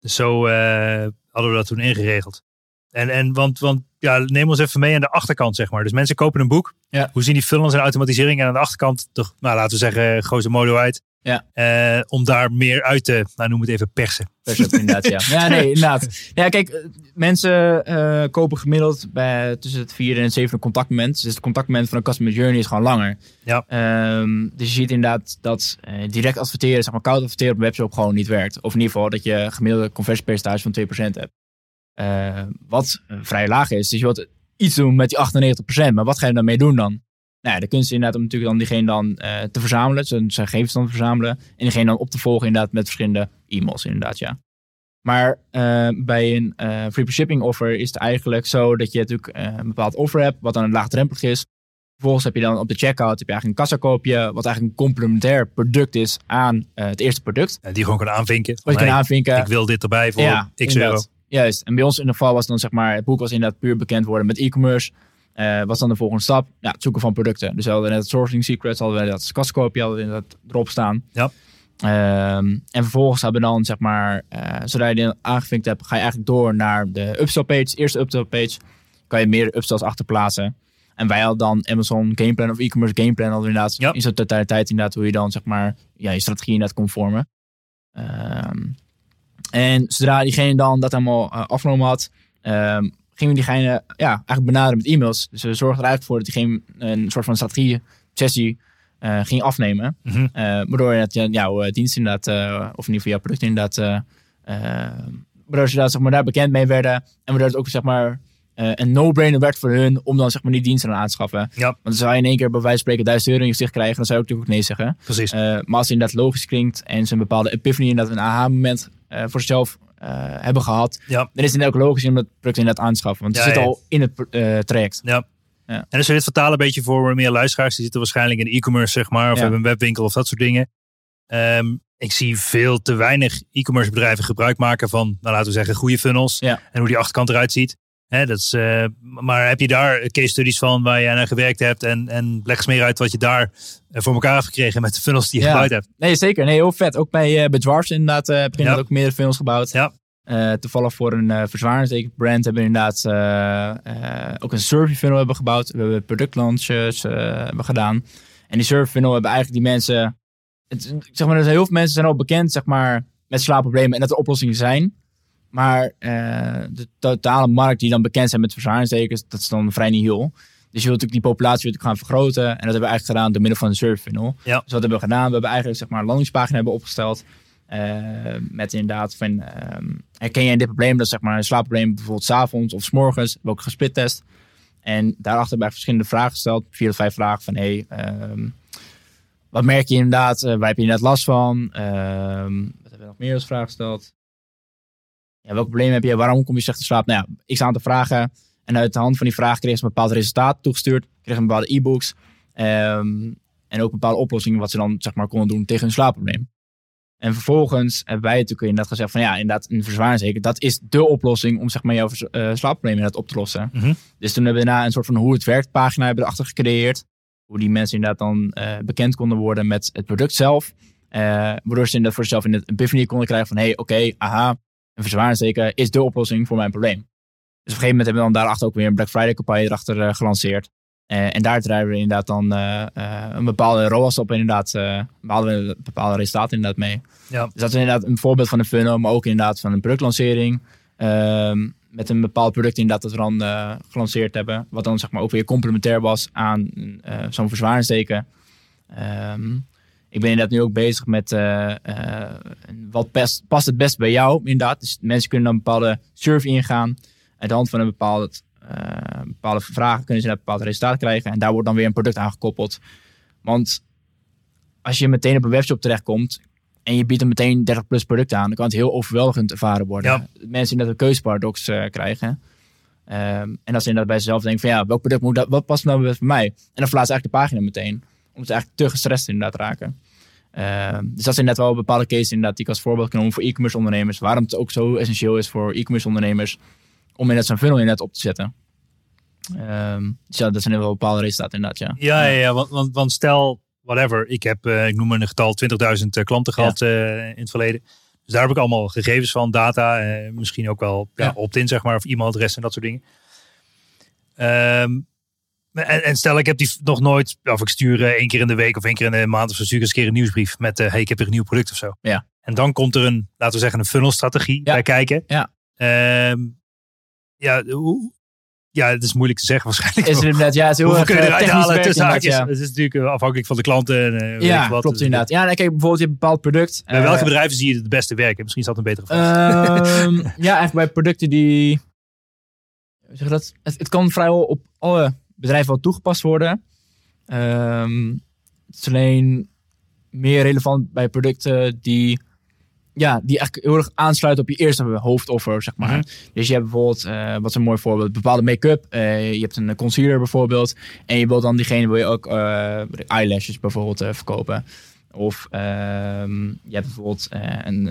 Dus zo hadden we dat toen ingeregeld. En, en want, want ja, neem ons even mee aan de achterkant, zeg maar. Dus mensen kopen een boek. Ja. Hoe zien die funnels en automatisering en aan de achterkant, toch, nou, laten we zeggen, grote modo uit. Ja. Uh, om daar meer uit te, nou noem het even, persen. Persen, inderdaad, ja. Ja, nee, inderdaad. Ja, kijk, eh, mensen uh, kopen gemiddeld bij tussen het vierde en het zevende contactmoment. Dus het contactmoment van een customer journey is gewoon langer. Ja. Um, dus je ziet inderdaad dat uh, direct adverteren, zeg maar koud adverteren op een webshop gewoon niet werkt. Of in ieder geval dat je gemiddelde conversiepercentage van 2% hebt. Uh, wat vrij laag is. Dus je wilt iets doen met die 98%. Maar wat ga je daarmee doen dan? Nou ja, de kunst is inderdaad om natuurlijk dan diegene dan uh, te verzamelen. Zijn, zijn gegevens dan te verzamelen. En diegene dan op te volgen inderdaad met verschillende e-mails inderdaad, ja. Maar uh, bij een free shipping offer is het eigenlijk zo dat je natuurlijk een bepaald offer hebt. Wat dan laagdrempelig is. Vervolgens heb je dan op de checkout heb je eigenlijk een kassakoopje. Wat eigenlijk een complementair product is aan het eerste product. Die gewoon kan aanvinken. Wat je kan aanvinken. Ik wil dit erbij voor ja, x euro. Juist. En bij ons in de geval was dan zeg maar, het boek was inderdaad puur bekend worden met e-commerce. Uh, wat is dan de volgende stap? Ja, het zoeken van producten. Dus we hadden net het sourcing secrets, hadden we dat kaskoopje hadden we dat erop staan. Ja. Um, en vervolgens hebben we dan, zeg maar, uh, zodra je die aangevinkt hebt, ga je eigenlijk door naar de upsell page. Eerste upsell page kan je meer upsells achterplaatsen. En wij hadden dan Amazon Gameplan of e-commerce Gameplan hadden inderdaad ja. in zo'n totaliteit inderdaad hoe je dan, zeg maar, ja, je strategie inderdaad kon vormen. Um, en zodra diegene dan dat helemaal uh, afgenomen had, um, gingen we diegene ja, eigenlijk benaderen met e-mails. Dus we zorgden er eigenlijk voor dat diegene een soort van strategie sessie uh, ging afnemen. Mm -hmm. uh, waardoor je dat, jouw dienst inderdaad, of in ieder geval jouw product inderdaad, waardoor ze daar, zeg maar, daar bekend mee werden. En waardoor het ook zeg maar, een no-brainer werd voor hun om dan zeg maar die diensten aan te schaffen. Ja. Want zou je in één keer bij wijze van spreken 1000 euro in je gezicht krijgen, dan zou je ook natuurlijk ook nee zeggen. Precies. maar als het inderdaad logisch klinkt en ze een bepaalde epiphany inderdaad een aha-moment uh, voor zichzelf uh, hebben gehad, ja. dan is het ook logisch om dat product inderdaad aan te schaffen. Want ja, het zit ja. al in het uh, traject. Ja. Ja. En als we dit vertalen een beetje voor meer luisteraars, die zitten waarschijnlijk in e-commerce, zeg maar, of Ja. hebben een webwinkel of dat soort dingen. Ehm, ik zie veel te weinig e-commerce bedrijven gebruik maken van, nou, laten we zeggen, goede funnels. Ja. En hoe die achterkant eruit ziet. Hè, dat is, eh, maar heb je daar case studies van waar jij naar gewerkt hebt? En, en leg eens meer uit wat je daar eh, voor elkaar hebt gekregen met de funnels die je Ja. gebouwd hebt. Nee, zeker. Nee, heel vet. Ook bij, eh bij Dwarfs inderdaad eh, heb Ja. ook meerdere films gebouwd. Ja. Toevallig voor een uh, verzwaringstekenbrand hebben we inderdaad ook een survey funnel hebben gebouwd. We hebben productlaunches eh, hebben gedaan. En die survey funnel hebben eigenlijk die mensen... Het, zeg maar, er zijn heel veel mensen zijn al bekend zeg maar, met slaapproblemen en dat er oplossingen zijn. Maar eh, de totale markt die dan bekend zijn met verzwaringstekens, dat is dan vrij nihil. Dus je wilt natuurlijk die populatie wilt gaan vergroten. En dat hebben we eigenlijk gedaan door middel van een survey funnel. Ja. Dus wat hebben we gedaan? We hebben eigenlijk zeg maar, een landingspagina hebben opgesteld. eh, met inderdaad van, ehm, herken jij dit probleem? Dat is zeg maar een slaapprobleem bijvoorbeeld 's avonds of 's morgens. We hebben ook gesplittest. En daarachter hebben we verschillende vragen gesteld. Vier of vijf vragen van, hey, ehm, wat merk je inderdaad? Eh, waar heb je inderdaad last van? Ehm, wat hebben we nog meer als vraag gesteld? Ja, welk probleem heb je? Waarom kom je slecht te slaap? Nou ja, ik sta aan te vragen. En uit de hand van die vraag kreeg ze een bepaald resultaat toegestuurd. Kreeg een bepaalde e-books. ehm, en ook bepaalde oplossingen wat ze dan zeg maar konden doen tegen hun slaapprobleem. En vervolgens hebben wij natuurlijk inderdaad gezegd van ja, inderdaad een verzwaringsteken. Dat is de oplossing om zeg maar jouw eh, slaapprobleem inderdaad op te lossen. Mhm. Dus toen hebben we daarna een soort van hoe het werkt pagina hebben we erachter gecreëerd. Hoe die mensen inderdaad dan eh, bekend konden worden met het product zelf. Eh, waardoor ze inderdaad voor zichzelf in het epiphany konden krijgen van hé, hey, oké, aha, een verzwaringsteken is de oplossing voor mijn probleem. Dus op een gegeven moment hebben we dan daarachter ook weer een Black Friday campagne erachter eh, gelanceerd. Eh, en daar drijven we inderdaad dan eh, een bepaalde ROAS op inderdaad. we bepaalde resultaten inderdaad mee. Ja. Dus dat is inderdaad een voorbeeld van een funnel, maar ook inderdaad van een productlancering. Ehm, met een bepaald product inderdaad dat we dan gelanceerd hebben. Wat dan zeg maar ook weer complementair was aan zo'n verzwaringsteken. Ehm, ik ben inderdaad nu ook bezig met eh, eh, wat past, past het best bij jou inderdaad. Dus mensen kunnen dan een bepaalde survey ingaan. Uit de hand van een bepaald eh, bepaalde vragen, kunnen ze een bepaald resultaat krijgen. En daar wordt dan weer een product aan gekoppeld. Want als je meteen op een webshop terechtkomt en je biedt er meteen 30 plus producten aan, dan kan het heel overweldigend ervaren worden. Ja. Mensen net een keuzeparadox krijgen. Ehm, en als ze inderdaad bij zichzelf denken van ja, welk product moet dat, wat past nou bij voor mij? En dan verlaat ze eigenlijk de pagina meteen. Omdat ze eigenlijk te gestrest inderdaad raken. Ehm, dus dat zijn net wel bepaalde cases inderdaad die ik als voorbeeld kan noemen voor e-commerce ondernemers. Waarom het ook zo essentieel is voor e-commerce ondernemers om inderdaad zo'n funnel inderdaad op te zetten. Ehm, dus ja, dat zijn wel bepaalde resultaten inderdaad, ja. Ja, ja, ja want, want, want stel, whatever, ik heb, eh, ik noem maar een getal, 20.000 eh, klanten gehad eh, in het verleden. Dus daar heb ik allemaal gegevens van, data, misschien ook wel ja, Ja. opt-in, zeg maar, of e-mailadres en dat soort dingen. Ehm, en, en stel, ik heb die nog nooit, of ik stuur eh, één keer in de week of één keer in de maand of zo, stuur ik eens een keer een nieuwsbrief met, eh, hey, ik heb hier een nieuw product of zo. Ja. En dan komt er een, laten we zeggen, een funnelstrategie Ja. bij kijken. Ja. Ehm, ja, hoe, ja, het is moeilijk te zeggen waarschijnlijk. Is het inderdaad, ja, het is heel Hoeveel kun je eh, eruit technisch halen tussen haakjes? ja. Het is natuurlijk afhankelijk van de klanten. En, weet Ja, wat. klopt Dus, inderdaad. Ja, kijk, bijvoorbeeld je hebt een bepaald product. Bij welke bedrijven zie je het beste werken? Misschien is dat een betere vraag. Ehm, ja, eigenlijk bij producten die. Zeg dat? Het, het kan vrijwel op alle bedrijven wel toegepast worden. Ehm, het is alleen meer relevant bij producten die. Ja, die eigenlijk heel erg aansluiten op je eerste hoofdoffer, zeg maar. Mhm. Dus je hebt bijvoorbeeld, eh, wat is een mooi voorbeeld, bepaalde make-up. Eh, je hebt een concealer bijvoorbeeld. En je wilt dan diegene, wil je ook eh, eyelashes bijvoorbeeld verkopen. Of ehm, je hebt bijvoorbeeld een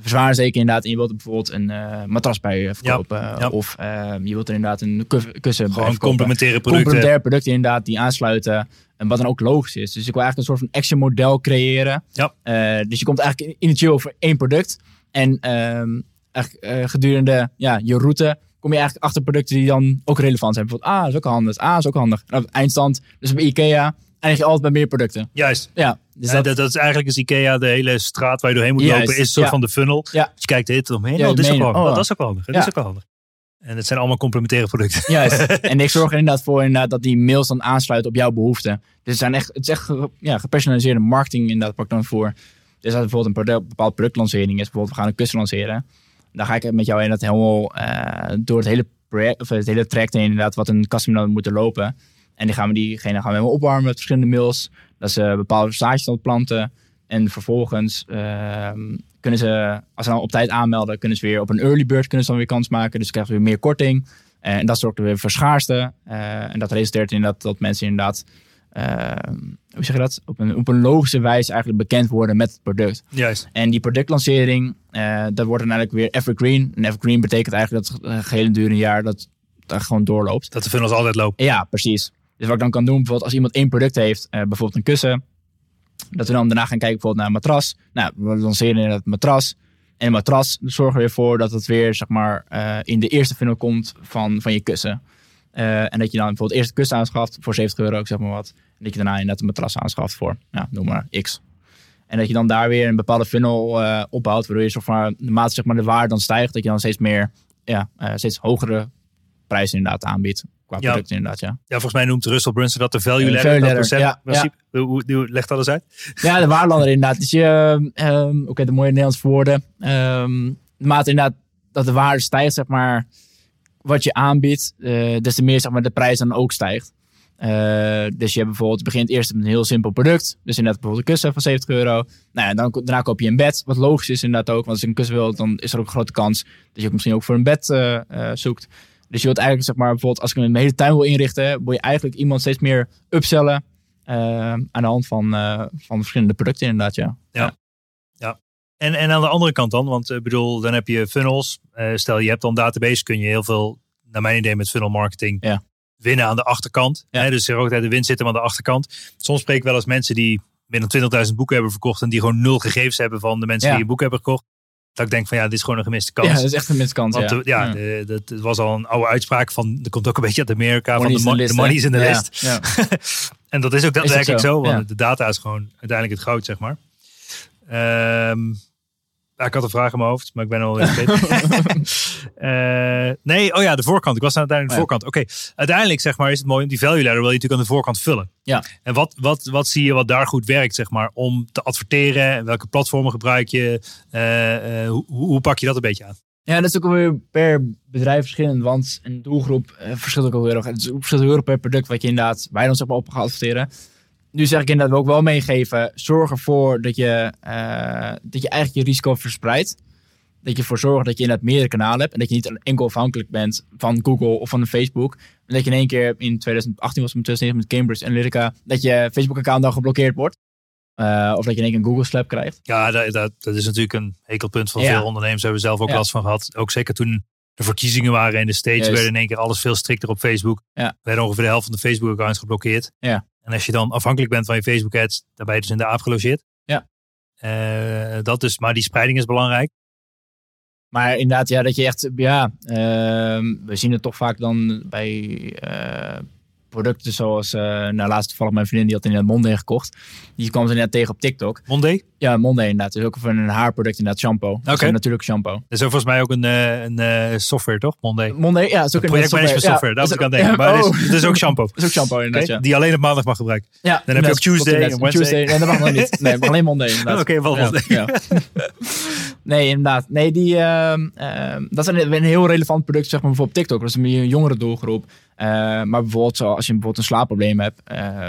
eh verzwaarzeker inderdaad. En je wilt er bijvoorbeeld een eh, matras bij eh, verkopen. ja. Of je wilt er inderdaad een kussen bij Gewoon complementaire producten. Complementaire producten inderdaad die aansluiten. En wat dan ook logisch is. Dus ik wil eigenlijk een soort van action model creëren. Ja. Eh, dus je komt eigenlijk initieel voor één product. En ehm, eigenlijk, eh, gedurende ja, je route kom je eigenlijk achter producten die dan ook relevant zijn. Bijvoorbeeld, ah, dat is ook handig. Ah, dat is ook handig. En op het eindstand, dus bij Ikea, je altijd bij meer producten. Juist. Ja, dus dat, dat, dat is eigenlijk is Ikea, de hele straat waar je doorheen moet Juist, lopen, is een soort van de funnel. Ja. Dus je kijkt de hitte omheen. Ja, oh, dit is ook wel je. handig. Oh. Dat is ook wel handig. Dat is ook handig. En het zijn allemaal complementaire producten. Juist. en ik zorg er inderdaad voor inderdaad, dat die mails dan aansluiten op jouw behoeften. Dus het, zijn echt, het is echt ja, gepersonaliseerde marketing inderdaad, pak dan voor. Dus als bijvoorbeeld een product, bepaalde productlancering is, bijvoorbeeld we gaan een kussen lanceren. Dan ga ik met jou inderdaad helemaal eh, door het hele project, of het hele traject heen inderdaad, wat een customer dan moet lopen. En die gaan we diegene gaan we helemaal opwarmen met verschillende mails. Dat ze bepaalde zaadjes aan het planten. En vervolgens ehm, kunnen ze, als ze dan op tijd aanmelden, kunnen ze weer op een early bird kunnen ze dan weer kans maken. Dus ze krijgen weer meer korting. Eh, en dat zorgt er weer voor schaarste. Eh, en dat resulteert in dat, dat mensen inderdaad, ehm, hoe zeg je dat, op een, op een logische wijze eigenlijk bekend worden met het product. Juist. En die productlancering, eh, dat wordt dan eigenlijk weer evergreen. En evergreen betekent eigenlijk dat het gehele durende jaar dat dat gewoon doorloopt. Dat de funnels altijd lopen. Ja, precies. Dus wat ik dan kan doen, bijvoorbeeld als iemand één product heeft, eh, bijvoorbeeld een kussen, dat we dan daarna gaan kijken bijvoorbeeld naar een matras. Nou, we lanceren inderdaad het matras. En een matras zorgen we weer voor dat het weer, zeg maar, eh, in de eerste funnel komt van, van je kussen. Eh, en dat je dan bijvoorbeeld eerst een kussen aanschaft voor 70 euro, ik zeg maar wat. En dat je daarna inderdaad een matras aanschaft voor, nou, noem maar X. En dat je dan daar weer een bepaalde funnel opbouwt, waardoor je zeg maar, naarmate zeg maar, de waarde dan stijgt, dat je dan steeds meer, ja, steeds hogere prijzen inderdaad aanbiedt. Qua Ja. producten inderdaad, ja. Ja, volgens mij noemt Russell Brunson dat de value Eh, ladder. ja, principe. Hoe, hoe, hoe- leg dat eens uit. Ja, de waarlander inderdaad. Dus je, ehm oké, de mooie Nederlandse woorden. Naarmate inderdaad dat de waarde stijgt, zeg maar, wat je aanbiedt, eh, des te meer zeg maar, de prijs dan ook stijgt. Eh, dus je hebt bijvoorbeeld, begint eerst met een heel simpel product. Dus inderdaad bijvoorbeeld een kussen van 70 euro. Nou ja, dan, daarna koop je een bed, wat logisch is inderdaad ook. Want als je een kussen wilt, dan is er ook een grote kans dat je ook misschien ook voor een bed eh, zoekt. Dus je wilt eigenlijk, zeg maar, bijvoorbeeld als ik mijn hele tuin wil inrichten, wil je eigenlijk iemand steeds meer upsellen eh, aan de hand van, eh, van verschillende producten inderdaad, ja. En, en aan de andere kant dan, want ik bedoel, dan heb je funnels. Eh, stel je hebt dan een database, kun je heel veel, naar mijn idee, met funnel marketing Ja. winnen aan de achterkant. Ja. Hè, dus er ook altijd de winst zit hem aan de achterkant. Soms spreek ik wel eens mensen die meer dan 20.000 boeken hebben verkocht en die gewoon nul gegevens hebben van de mensen Ja. die een boek hebben gekocht. Dat ik denk van ja, dit is gewoon een gemiste kans. Ja, dat is echt een miskans, Want ja. de- ja, Ja. de- dat het was al een oude uitspraak van, er komt ook een beetje uit Amerika, Money van de, is in mo- de de list, money is in de list. ja. En dat is ook daadwerkelijk zo, zo, want de data is gewoon uiteindelijk het goud, zeg maar. Ehm, ja, ik had een vraag in mijn hoofd, maar ik ben al. Eh, nee, oh ja, de voorkant. Ik was aan uiteindelijk de Oh voorkant. Oké, uiteindelijk zeg maar is het mooi, die value ladder wil je natuurlijk aan de voorkant vullen. Ja. En wat, wat, wat zie je wat daar goed werkt, zeg maar, om te adverteren? Welke platformen gebruik je? Eh, eh, hoe, hoe pak je dat een beetje aan? Ja, dat is ook weer per bedrijf verschillend, want een doelgroep verschilt ook heel erg. Het verschilt heel erg per product wat je inderdaad zeg maar op gaat adverteren. Nu zeg ik inderdaad ook wel meegeven, zorg ervoor dat je, eh, dat je eigenlijk je risico verspreidt. Dat je ervoor zorgt dat je inderdaad meerdere kanalen hebt en dat je niet enkel afhankelijk bent van Google of van Facebook. En dat je in één keer in 2018 was met 2019 met Cambridge Analytica, dat je Facebook-account dan geblokkeerd wordt. Eh, of dat je in één keer een Google Slap krijgt. Ja, dat, dat, dat is natuurlijk een hekelpunt van Ja. veel ondernemers. Hebben we zelf ook Ja. last van gehad. Ook zeker toen de verkiezingen waren in de States, Juist. werden in één keer alles veel strikter op Facebook. Ja. Werden ongeveer de helft van de Facebook-accounts geblokkeerd. Ja. En als je dan afhankelijk bent van je Facebook-ads, dan ben je dus in de aap gelogeerd. Ja. Eh, dat dus, maar die spreiding is belangrijk. Maar inderdaad, ja, dat je echt, ja, ehm, we zien het toch vaak dan bij eh, producten zoals, eh nou laatst toevallig mijn vriendin die had inderdaad Monday gekocht. Die kwam ze inderdaad tegen op TikTok. Monday. Ja, Monday inderdaad. Dus ook van een haarproduct inderdaad, shampoo. Dat is Oké. een natuurlijke shampoo. Dat is ook volgens mij ook een, eh, een eh, software, toch? Monday. Monday, ja, is ook Een projectmanagement software, daar moet ik aan denken. Maar het is, het is ook shampoo. is ook shampoo inderdaad, Oké, ja. Die alleen op maandag mag gebruiken. ja. Dan heb je ook Tuesday en Wednesday. Nee, dat mag nog niet. Nee, maar alleen Monday inderdaad. Oké, wel Ja, Monday. ja. nee, inderdaad. Nee, die, ehm, ehm, dat is een, een heel relevant product, zeg maar, bijvoorbeeld TikTok. Dat is een meer jongere doelgroep. Eh, maar bijvoorbeeld, zo, als je bijvoorbeeld een slaapprobleem hebt.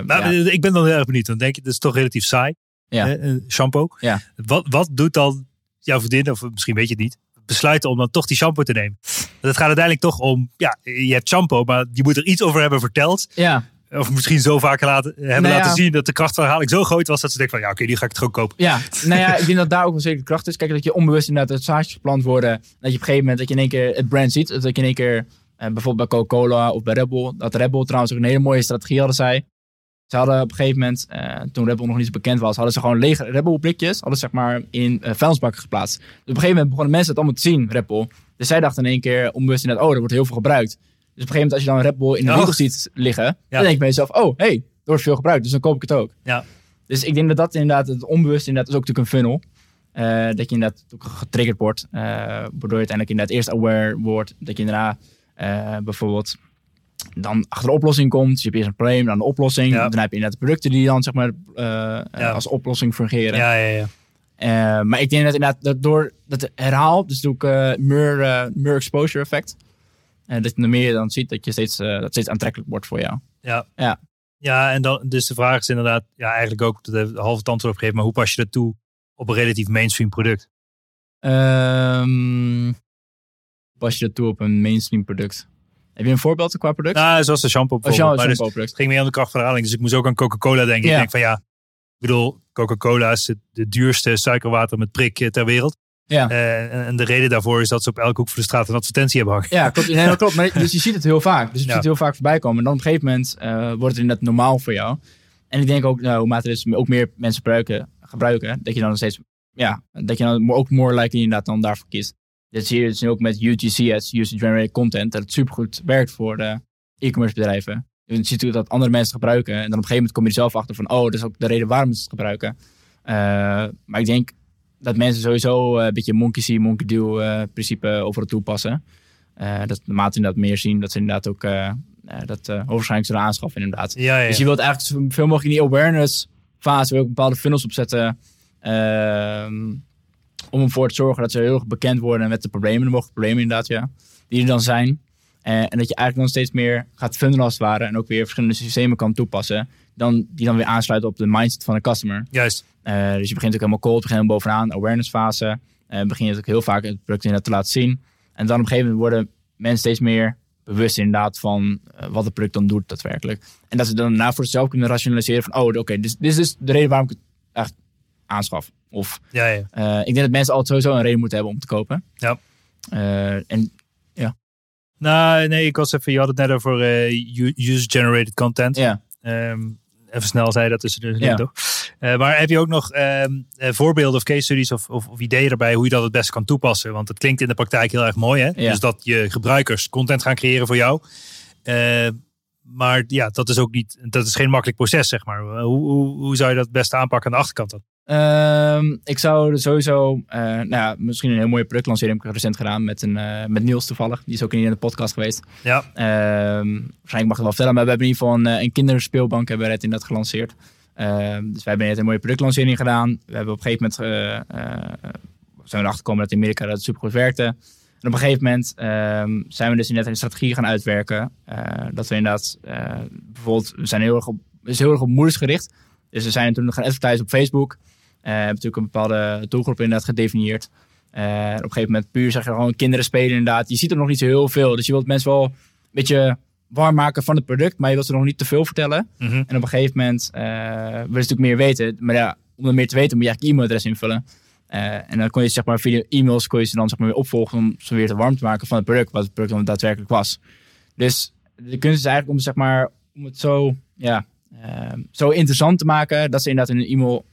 Nou, ja, Ik ben dan heel erg benieuwd. Dan denk je, dat is toch relatief saai. Ja. eh, shampoo. Ja. Wat, wat doet dan jouw vriendin, of misschien weet je het niet, besluiten om dan toch die shampoo te nemen? Want het gaat uiteindelijk toch om, ja, je hebt shampoo, maar je moet er iets over hebben verteld. ja, Of misschien zo vaak laten, hebben Nou ja. laten zien dat de krachtverhaling zo groot was dat ze denkt van, ja, oké, die ga ik het gewoon kopen. ja, nou ja, ik denk dat daar ook wel zeker kracht is. Kijk, dat je onbewust inderdaad het zaadjes geplant worden. Dat je op een gegeven moment, dat je in één keer het brand ziet. Dat je in één keer, eh, bijvoorbeeld bij Coca-Cola of bij Red Bull. Dat Red Bull trouwens ook een hele mooie strategie hadden zij. Ze hadden op een gegeven moment, eh, toen Red Bull nog niet zo bekend was, hadden ze gewoon lege Red Bull blikjes, hadden ze zeg maar in eh, vuilnisbakken geplaatst. Dus op een gegeven moment begonnen mensen het allemaal te zien, Red Bull. Dus zij dachten in één keer onbewust inderdaad, oh, er wordt heel veel gebruikt. Dus op een gegeven moment als je dan een Red Bull in de Oh. winkel ziet liggen, dan denk je bij jezelf, oh, hey, er wordt veel gebruikt, dus dan koop ik het ook. Ja. Dus ik denk dat dat inderdaad, het onbewust inderdaad, is ook natuurlijk een funnel. Eh, dat je inderdaad ook getriggerd wordt, waardoor je uiteindelijk inderdaad eerst aware wordt, dat je daarna bijvoorbeeld dan achter de oplossing komt. Dus je hebt eerst een probleem, dan de oplossing. Ja. Dan heb je inderdaad de producten die dan zeg maar eh, eh, als oplossing fungeren. Ja, ja, ja. Eh, maar ik denk dat inderdaad dat door dat herhaal, dus ook eh meer, meer exposure effect. En dat je er meer dan ziet, dat je steeds, dat steeds aantrekkelijk wordt voor jou. Ja. Ja. Ja, en dan, dus de vraag is inderdaad, ja, eigenlijk ook de, halve antwoord op gegeven, maar hoe pas je dat toe op een relatief mainstream product? Ehm pas je dat toe op een mainstream product? Heb je een voorbeeld qua product? Nou, zoals de shampoo bijvoorbeeld. jou Maar een dus, product. het ging meer om de krachtverhaling, dus ik moest ook aan Coca-Cola denken. Ja. Ik denk van ja, ik bedoel, Coca-Cola is het de duurste suikerwater met prik eh, ter wereld. Ja. Eh, en, de reden daarvoor is dat ze op elke hoek van de straat een advertentie hebben hangen. Ja, klopt. Nee, dat klopt. Maar, dus je ziet het heel vaak. Dus je Ja. ziet het heel vaak voorbij komen. En dan op een gegeven moment eh, wordt het inderdaad normaal voor jou. En ik denk ook, nou, naarmate dus ook meer mensen gebruiken, gebruiken, dat je dan steeds, ja, dat je dan ook more likely inderdaad dan daarvoor kiest. Dat zie je dus nu ook met UGC, ads, User Generated Content, dat het supergoed werkt voor de e-commerce bedrijven. Je ziet natuurlijk dat andere mensen het gebruiken. En dan op een gegeven moment kom je er zelf achter van, oh, dat is ook de reden waarom ze het gebruiken. Eh, maar ik denk dat mensen sowieso eh, een beetje monkey see, monkey do eh, principe overal toepassen. Eh, dat naarmate inderdaad meer zien, dat ze inderdaad ook dat eh waarschijnlijk zullen aanschaffen inderdaad. Ja, ja. Dus je wilt eigenlijk zoveel mogelijk in die awareness fase ook bepaalde funnels opzetten. Om ervoor te zorgen dat ze heel erg bekend worden met de problemen, de mogelijke problemen inderdaad, ja. Die er dan zijn. Eh, en dat je eigenlijk dan steeds meer gaat funnelen als het ware. En ook weer verschillende systemen kan toepassen. Dan, die dan weer aansluiten op de mindset van de customer. Juist. Eh, dus je begint ook helemaal cold, begint helemaal bovenaan, awareness fase. En begin je ook heel vaak het product inderdaad te laten zien. En dan op een gegeven moment worden mensen steeds meer bewust inderdaad van wat het product dan doet daadwerkelijk. En dat ze dan daarna voor zichzelf kunnen rationaliseren van, oh oké, dit, dit is dus de reden waarom ik het echt aanschaf. Of Ja, ja. eh, ik denk dat mensen altijd sowieso een reden moeten hebben om te kopen. Ja. Eh, en Nou, nee, ik was even, je had het net over eh, u- user-generated content. ja, Ehm, even snel zei dat tussen de Ja. toch? Maar heb je ook nog ehm, eh, voorbeelden of case studies of, of, of ideeën erbij hoe je dat het beste kan toepassen? Want het klinkt in de praktijk heel erg mooi, hè? Ja. Dus dat je gebruikers content gaan creëren voor jou. Maar ja, dat is ook niet, dat is geen makkelijk proces, zeg maar. Hoe, hoe, hoe zou je dat het beste aanpakken aan de achterkant dan? Ehm, ik zou sowieso, eh, nou ja, misschien een heel mooie productlancering heb ik recent gedaan met, een, eh, met Niels toevallig. Die is ook in de podcast geweest. Ja, Ehm, waarschijnlijk mag ik het wel vertellen, maar we hebben in ieder geval een, eh, een kinderspeelbank hebben we net inderdaad gelanceerd. Ehm, dus we hebben net een mooie productlancering gedaan. We hebben op een gegeven moment eh, zijn we erachter gekomen dat in Amerika dat supergoed werkte. En op een gegeven moment zijn we dus inderdaad een strategie gaan uitwerken. dat we inderdaad, bijvoorbeeld, we zijn heel erg op, is heel erg op moeders gericht. Dus we zijn toen gaan advertisen op Facebook. Eh hebben natuurlijk een bepaalde doelgroep inderdaad gedefinieerd. Eh, op een gegeven moment puur zeg je gewoon kinderen spelen inderdaad. Je ziet er nog niet zo heel veel. Dus je wilt mensen wel een beetje warm maken van het product. Maar je wilt ze nog niet te veel vertellen. Mhm. En op een gegeven moment eh wil je natuurlijk meer weten. Maar ja, om er meer te weten moet je eigenlijk e-mailadres invullen. En dan kon je zeg maar via e-mails kon je ze dan zeg maar weer opvolgen om ze weer te warm te maken van het product, wat het product dan daadwerkelijk was. Dus de kunst is eigenlijk om zeg maar om het zo, ja, zo interessant te maken dat ze inderdaad in een e-mail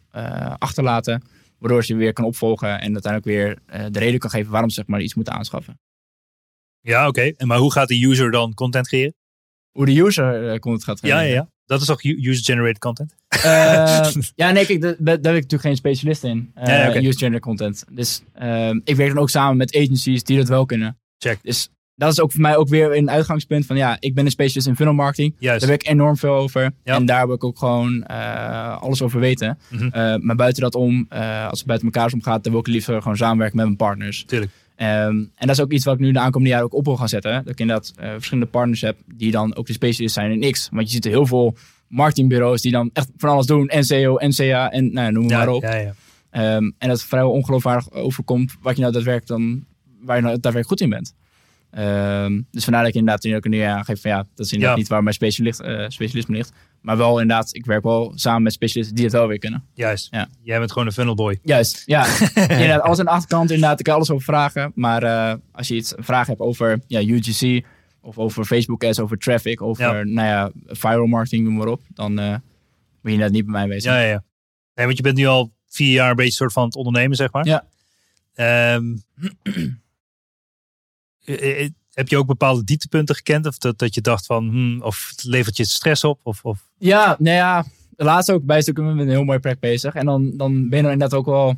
achterlaten, waardoor ze weer kan opvolgen en uiteindelijk weer eh, de reden kan geven waarom ze zeg maar iets moeten aanschaffen. Ja, oké. En Maar hoe gaat de user dan content creëren? Hoe de user eh, content gaat Ja, ja, creëren. ja. Dat is toch user-generated content? Eh, ja, nee, kijk, daar ben ik natuurlijk geen specialist in. eh Ja, ja, oké. User-generated content. Dus ehm, ik werk dan ook samen met agencies die dat wel kunnen. Check. Dus dat is ook voor mij ook weer een uitgangspunt van ja, ik ben een specialist in funnel marketing. Juist. Daar weet ik enorm veel over. Ja. En daar wil ik ook gewoon eh, alles over weten. Mhm. Eh, maar buiten dat om, eh, als het buiten elkaar omgaat, dan wil ik liever gewoon samenwerken met mijn partners. Tuurlijk. Ehm, en dat is ook iets wat ik nu de aankomende jaren ook op wil gaan zetten. Dat ik inderdaad verschillende partners heb die dan ook de specialist zijn in X. Want je ziet er heel veel marketingbureaus die dan echt van alles doen. NCO, NCA en nou, noem Ja, maar op. ja, ja. Ehm, en dat het vrijwel ongeloofwaardig overkomt wat je nou daadwerkelijk dan, waar je nou daadwerkelijk goed in bent. Ehm, dus vandaar dat ik inderdaad nu ook nu aangeef van ja, dat is inderdaad Ja. niet waar mijn specialist, eh, specialisme ligt. Maar wel inderdaad, ik werk wel samen met specialisten die het wel weer kunnen. Juist. Ja. Jij bent gewoon een funnelboy. Juist, ja. inderdaad, alles aan de achterkant inderdaad, ik kan alles over vragen. Maar eh, als je iets een vraag hebt over ja, UGC of over Facebook ads, over traffic, over Ja. nou ja, viral marketing, noem maar op. Dan eh, moet je inderdaad niet bij mij wezen. Ja, ja, ja. Nee, want je bent nu al vier jaar een beetje soort van het ondernemen, zeg maar. Ja. Ehm, eh, eh, heb je ook bepaalde dieptepunten gekend? Of dat, dat je dacht van, hmm, of het levert je stress op? Of, of... Ja, nou ja, laatst ook bij stukken met een heel mooi project bezig. En dan, dan ben je er inderdaad ook wel,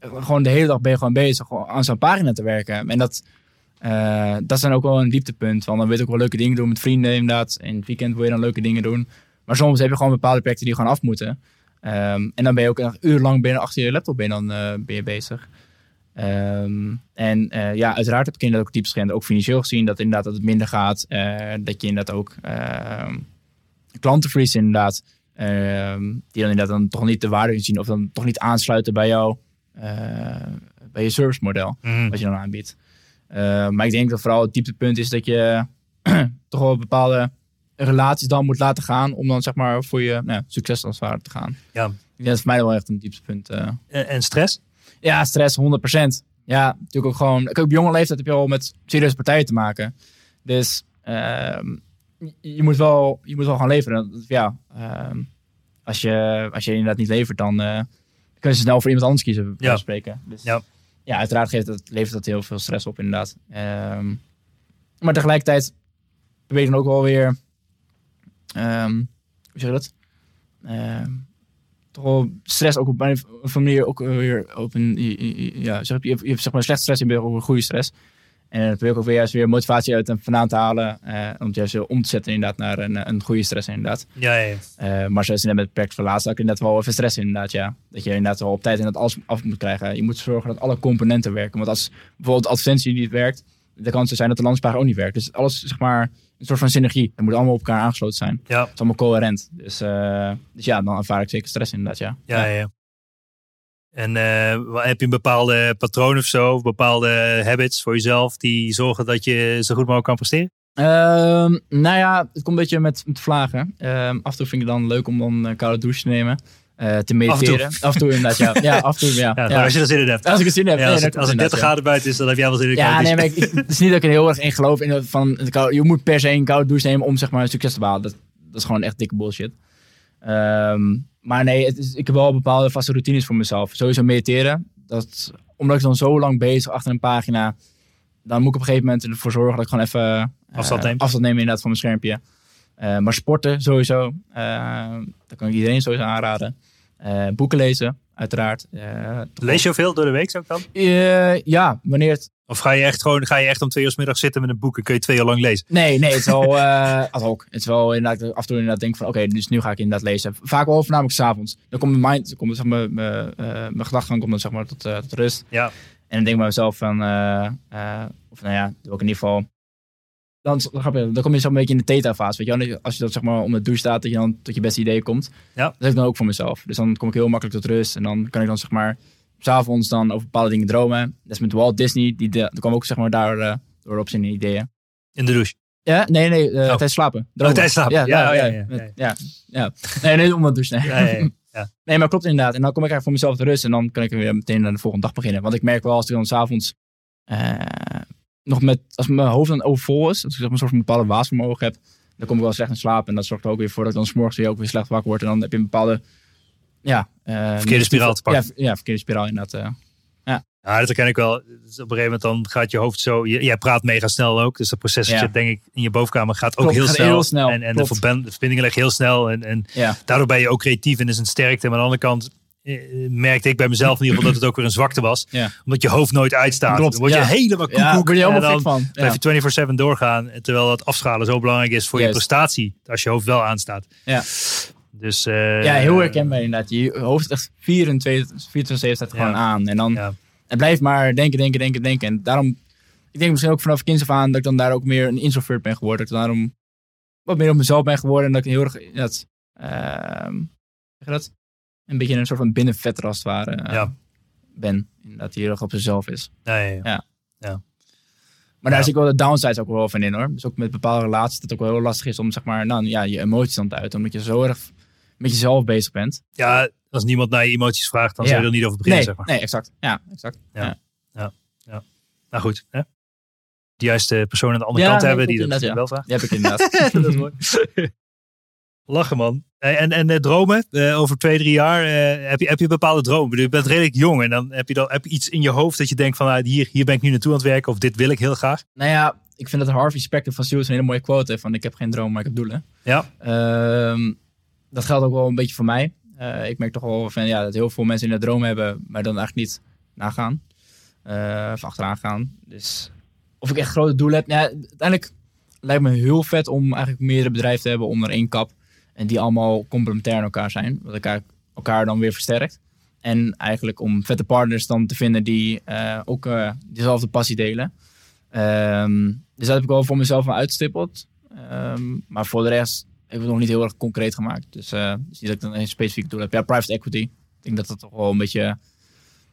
gewoon de hele dag ben je gewoon bezig aan zo'n pagina te werken. En dat, eh, dat is dan ook wel een dieptepunt. Want dan wil je ook wel leuke dingen doen met vrienden inderdaad. In het weekend wil je dan leuke dingen doen. Maar soms heb je gewoon bepaalde projecten die gewoon af moeten. Ehm, en dan ben je ook echt urenlang binnen achter je laptop ben je dan, eh, ben je bezig. Ehm, en eh, ja, uiteraard heb ik inderdaad ook diepst ook financieel gezien dat inderdaad dat het minder gaat. eh, dat je inderdaad ook ehm, klanten verliest inderdaad. ehm, die dan inderdaad dan toch niet de waarde zien of dan toch niet aansluiten bij jou, eh, bij je service model Mhm. wat je dan aanbiedt. Maar ik denk dat vooral het dieptepunt is dat je toch wel bepaalde relaties dan moet laten gaan om dan zeg maar voor je nou, succes als het ware te gaan. Ja. Ik denk dat voor mij wel echt een dieptepunt. en stress? Ja, stress 100%. Ja, natuurlijk ook gewoon. Ook op jonge leeftijd heb je al met serieuze partijen te maken. Dus ehm, je- moet wel, je moet wel gaan leveren. Ja, ehm, als, je, als je inderdaad niet levert, dan eh, kunnen ze snel voor iemand anders kiezen. Ja. spreken. Dus, Ja. ja, uiteraard geeft dat, levert dat heel veel stress op, inderdaad. Ehm, maar tegelijkertijd probeer je dan ook wel weer. ehm, hoe zeg je dat? Ehm, toch wel stress ook op een of manier ook weer op een. Ja, zeg, je, hebt, je hebt zeg maar slechte stress en je hebt ook een goede stress. En dan probeer ik ook weer juist weer motivatie uit en vandaan te halen. eh, om het juist weer om te zetten inderdaad naar een, een goede stress inderdaad. Ja, ja. Eh, maar zoals inderdaad met het project verlaatst, had ik inderdaad wel even stress inderdaad, ja. Dat je inderdaad wel op tijd inderdaad alles af moet krijgen. Je moet zorgen dat alle componenten werken. Want als bijvoorbeeld advertentie niet werkt, de kans zijn dat de landspagina ook niet werkt. Dus alles, zeg maar, een soort van synergie. Dat moet allemaal op elkaar aangesloten zijn. Ja, Het is allemaal coherent. Dus, eh, dus ja, dan ervaar ik zeker stress inderdaad, ja. ja, ja. ja. En eh, heb je een bepaalde patroon of zo, of bepaalde habits voor jezelf die zorgen dat je zo goed mogelijk kan presteren? Ehm, nou ja, het komt een beetje met, met vlagen. Ehm, af en toe vind ik het dan leuk om dan een koude douche te nemen. Eh, te mediteren. Af en toe, inderdaad, ja. Ja, af en toe, ja. Ja, ja. als je er zin in hebt. Als ik het zin heb. Ja, nee, als, het, als het klopt 30 inderdaad, ja. graden buiten is, dan heb jij wel zin in Ja, nee, maar ik, ik- het is niet dat ik er heel erg in geloof. In dat van, je moet per se een koude douche nemen om zeg maar, succes te behalen. Dat, dat is gewoon echt dikke bullshit. Ehm, maar nee, het is, ik heb wel bepaalde vaste routines voor mezelf. Sowieso mediteren. Dat, omdat ik dan zo lang bezig achter een pagina... dan moet ik op een gegeven moment ervoor zorgen dat ik gewoon even... eh, Afstand neemt. Afstand nemen inderdaad van mijn schermpje. Eh, maar sporten sowieso. eh, dat kan ik iedereen sowieso aanraden. Eh, boeken lezen, uiteraard. Eh, Lees je veel door de week ook dan? Eh, ja, wanneer het Of ga je echt gewoon, ga je echt om twee uur 's middag zitten met een boek en kun je twee uur lang lezen? Nee, nee, het is wel ad hoc. Het is wel inderdaad, af en toe inderdaad denk van, oké, dus nu ga ik inderdaad lezen. Vaak wel voornamelijk s'avonds. Dan komt mijn mind, komt zeg maar, mijn, eh, mijn gedachtegang komt dan zeg maar tot, tot rust. Ja. En dan denk ik bij mezelf van, of nou ja, doe ik in ieder geval. Dan, dan kom je zo een beetje in de theta-fase. Weet je, als je dat zeg maar om de douche staat, dat je dan tot je beste idee komt. Ja. Dat heb ik dan ook voor mezelf. Dus dan kom ik heel makkelijk tot rust. En dan kan ik dan zeg maar s'avonds dan over bepaalde dingen dromen. Dat is met Walt Disney. Die, de, kwam ook zeg maar daar uh, door op zijn ideeën. In de douche? Ja, nee, nee, uh, oh. tijdens slapen. Oh, tijdens slapen. Ja, ja, ja. ja, ja, ja, ja. Nee, nee, om de douche. Nee. Ja, nee, maar klopt inderdaad. En dan kom ik eigenlijk voor mezelf te rust. En dan kan ik weer meteen aan de volgende dag beginnen. Want ik merk wel als ik dan s'avonds uh, nog met, als mijn hoofd dan overvol is, als ik zeg maar, een soort van bepaalde waasvermogen heb, dan kom ik wel slecht in slaap. En dat zorgt er ook weer voor dat ik dan s'morgens weer ook weer slecht wakker word. En dan heb je een bepaalde, ja... Uh, verkeerde spiraal te pakken. Ja, ja verkeerde spiraal inderdaad. Uh, ja. ja, dat herken ik wel. Dus op een gegeven moment dan gaat je hoofd zo... Je, jij praat mega snel ook. Dus dat proces ja. denk ik in je bovenkamer gaat ook heel, gaat snel. heel snel. En, en de, verbindingen leggen heel snel. En, en daardoor ben je ook creatief en is een sterkte. Maar aan de andere kant merkte ik bij mezelf in ieder geval dat het ook weer een zwakte was. Ja. Omdat je hoofd nooit uitstaat. Klopt, dan word je ja. helemaal koekoek. Ja, word je helemaal en dan van. Ja. blijf je 24-7 doorgaan. Terwijl dat afschalen zo belangrijk is voor je prestatie. Als je hoofd wel aanstaat. Ja. Dus, uh, ja, heel herkenbaar inderdaad. Je hoofd echt 24, 24 staat gewoon aan. En dan het blijft maar denken, denken, denken, denken. En daarom, ik denk misschien ook vanaf kinds af aan dat ik dan daar ook meer een introvert ben geworden. Dat ik daarom wat meer op mezelf ben geworden. En dat ik heel erg, dat, zeg je dat? Een beetje een soort van binnenvetter als het ware eh, Ja. ben. Dat hij heel erg op zichzelf is. Ja, ja, ja. Ja. Maar daar Ja. zie ik wel de downsides ook wel van in hoor. Dus ook met bepaalde relaties dat het ook wel heel lastig is om zeg maar, nou, ja, je emoties dan te uiten. Omdat je zo erg met jezelf bezig bent. Ja, als niemand naar je emoties vraagt, dan Ja. zou je er niet over beginnen, Nee, zeg maar. nee, exact. Ja, exact. Ja. Nou goed, hè? De juiste persoon aan de andere Ja, kant nee, hebben die dat wel vraagt. Die heb ik inderdaad. dat is mooi. Lachen, man. Hey, En, en eh, dromen, eh, over twee, drie jaar, eh, heb, je, heb je bepaalde dromen? Je bent redelijk jong en dan heb je, dan, heb je iets in je hoofd dat je denkt van, ah, hier, hier ben ik nu naartoe aan het werken of dit wil ik heel graag. Nou ja, ik vind dat Harvey Specter van Stuart een hele mooie quote heeft van ik heb geen droom, maar ik heb doelen. Ja, Ehm, dat geldt ook wel een beetje voor mij. Eh, ik merk toch wel van, ja, dat heel veel mensen in de droom hebben, maar dan eigenlijk niet nagaan. Eh, of achteraan gaan. Dus of ik echt grote doelen heb. Ja, uiteindelijk lijkt me heel vet om eigenlijk meerdere bedrijven te hebben onder één kap. En die allemaal complementair aan elkaar zijn. Wat elkaar, elkaar dan weer versterkt. En eigenlijk om vette partners dan te vinden die eh, ook eh, dezelfde passie delen. Ehm, dus dat heb ik wel voor mezelf wel uitstippeld. Ehm, maar voor de rest heb ik het nog niet heel erg concreet gemaakt. Dus, dus niet dat ik dan een specifiek doel heb. Ja, private equity. Ik denk dat dat toch wel een beetje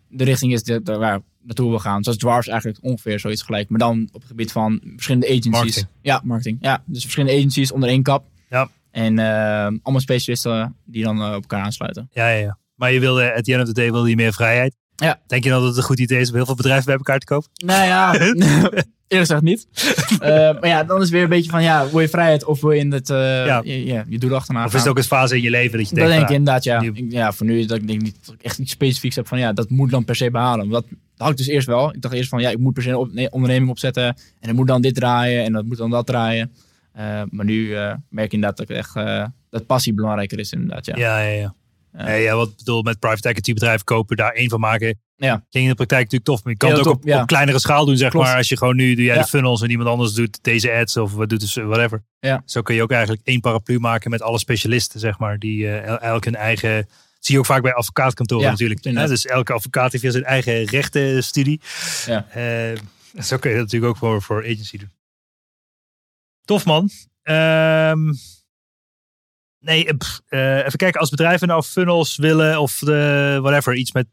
de richting is die- waar we naartoe wil gaan. Zoals Dwarfs eigenlijk ongeveer zoiets gelijk. Maar dan op het gebied van verschillende agencies. Marketing. Ja, marketing. Ja, dus verschillende agencies onder één kap. Ja. En eh, allemaal specialisten die dan eh, op elkaar aansluiten. ja, ja. ja. Maar je wilde, at the end of the day, wilde je meer vrijheid. Ja. Denk je dan dat het een goed idee is om heel veel bedrijven bij elkaar te kopen? Nou ja, eerlijk gezegd niet. Eh, maar ja, dan is het weer een beetje van, ja, wil je vrijheid of wil je in het, eh, Ja. je, je, je doel achterna Of is het ook een fase in je leven dat je Dat denkt, denk ik van, inderdaad, ja. ja. Voor nu is dat ik denk niet dat ik echt iets specifieks heb van ja, dat moet dan per se behalen. Want dat had ik dus eerst wel. Ik dacht eerst van ja, ik moet per se een op- nee, onderneming opzetten. En dan moet dan dit draaien en dat moet dan dat draaien. Eh, maar nu eh, merk ik inderdaad dat echt eh, dat passie belangrijker is inderdaad. Ja. ja, ja, ja. Nee, ja, wat bedoel met private equity bedrijven kopen, daar één van maken. Ja. Klinkt in de praktijk natuurlijk tof, maar je kan Heel het ook top, op, ja. op kleinere schaal doen, zeg Klopt. maar. Als je gewoon nu doe jij Ja. de funnels en iemand anders doet deze ads of wat doet dus whatever. Ja. Zo kun je ook eigenlijk één paraplu maken met alle specialisten, zeg maar, die el- elk hun eigen. Zie je ook vaak bij advocaatkantoren Ja, natuurlijk. hè. Dus elke advocaat heeft weer zijn eigen rechtenstudie. Ja. Eh, zo kun je dat natuurlijk ook voor, voor agency doen. Tof man. Ehm, nee, eh, pff, eh, even kijken. Als bedrijven nou funnels willen of de, whatever, iets met,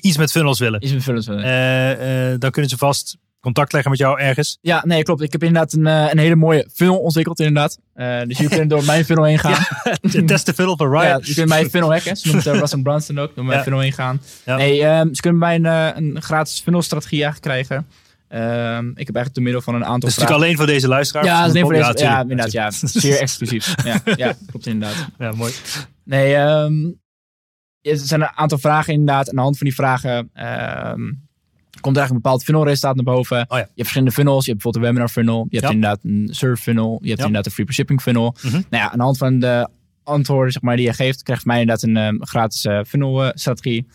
iets met funnels willen. Iets met vullen zullen. eh, dan kunnen ze vast contact leggen met jou ergens. Ja, nee, klopt. Ik heb inderdaad een, een hele mooie funnel ontwikkeld inderdaad. Dus jullie kunnen door mijn funnel heen gaan. Test de funnel van Ja, Ryan. je kunt mijn funnel hacken. Ze noemt Russell Brunson ook. Door mijn Ja. funnel heen gaan. Ja. Nee, ehm, ze kunnen bij een, een gratis funnelstrategie eigenlijk krijgen. Ehm, ik heb eigenlijk door middel van een aantal Dat is vragen... natuurlijk alleen voor deze luisteraar. Ja, alleen voor deze. Ja, inderdaad. Ja, zeer exclusief. Ja, ja, klopt inderdaad. Ja, mooi. Nee, ehm, ja, er zijn een aantal vragen inderdaad. En aan de hand van die vragen ehm, komt er eigenlijk een bepaald funnelresultaat naar boven. Oh ja. Je hebt verschillende funnels. Je hebt bijvoorbeeld een webinar funnel. Je hebt Ja. inderdaad een serve funnel. Je hebt Ja. inderdaad een free shipping funnel. Mhm. Nou ja, aan de hand van de antwoorden zeg maar, die je geeft, krijgt mij inderdaad een gratis eh, funnel strategie.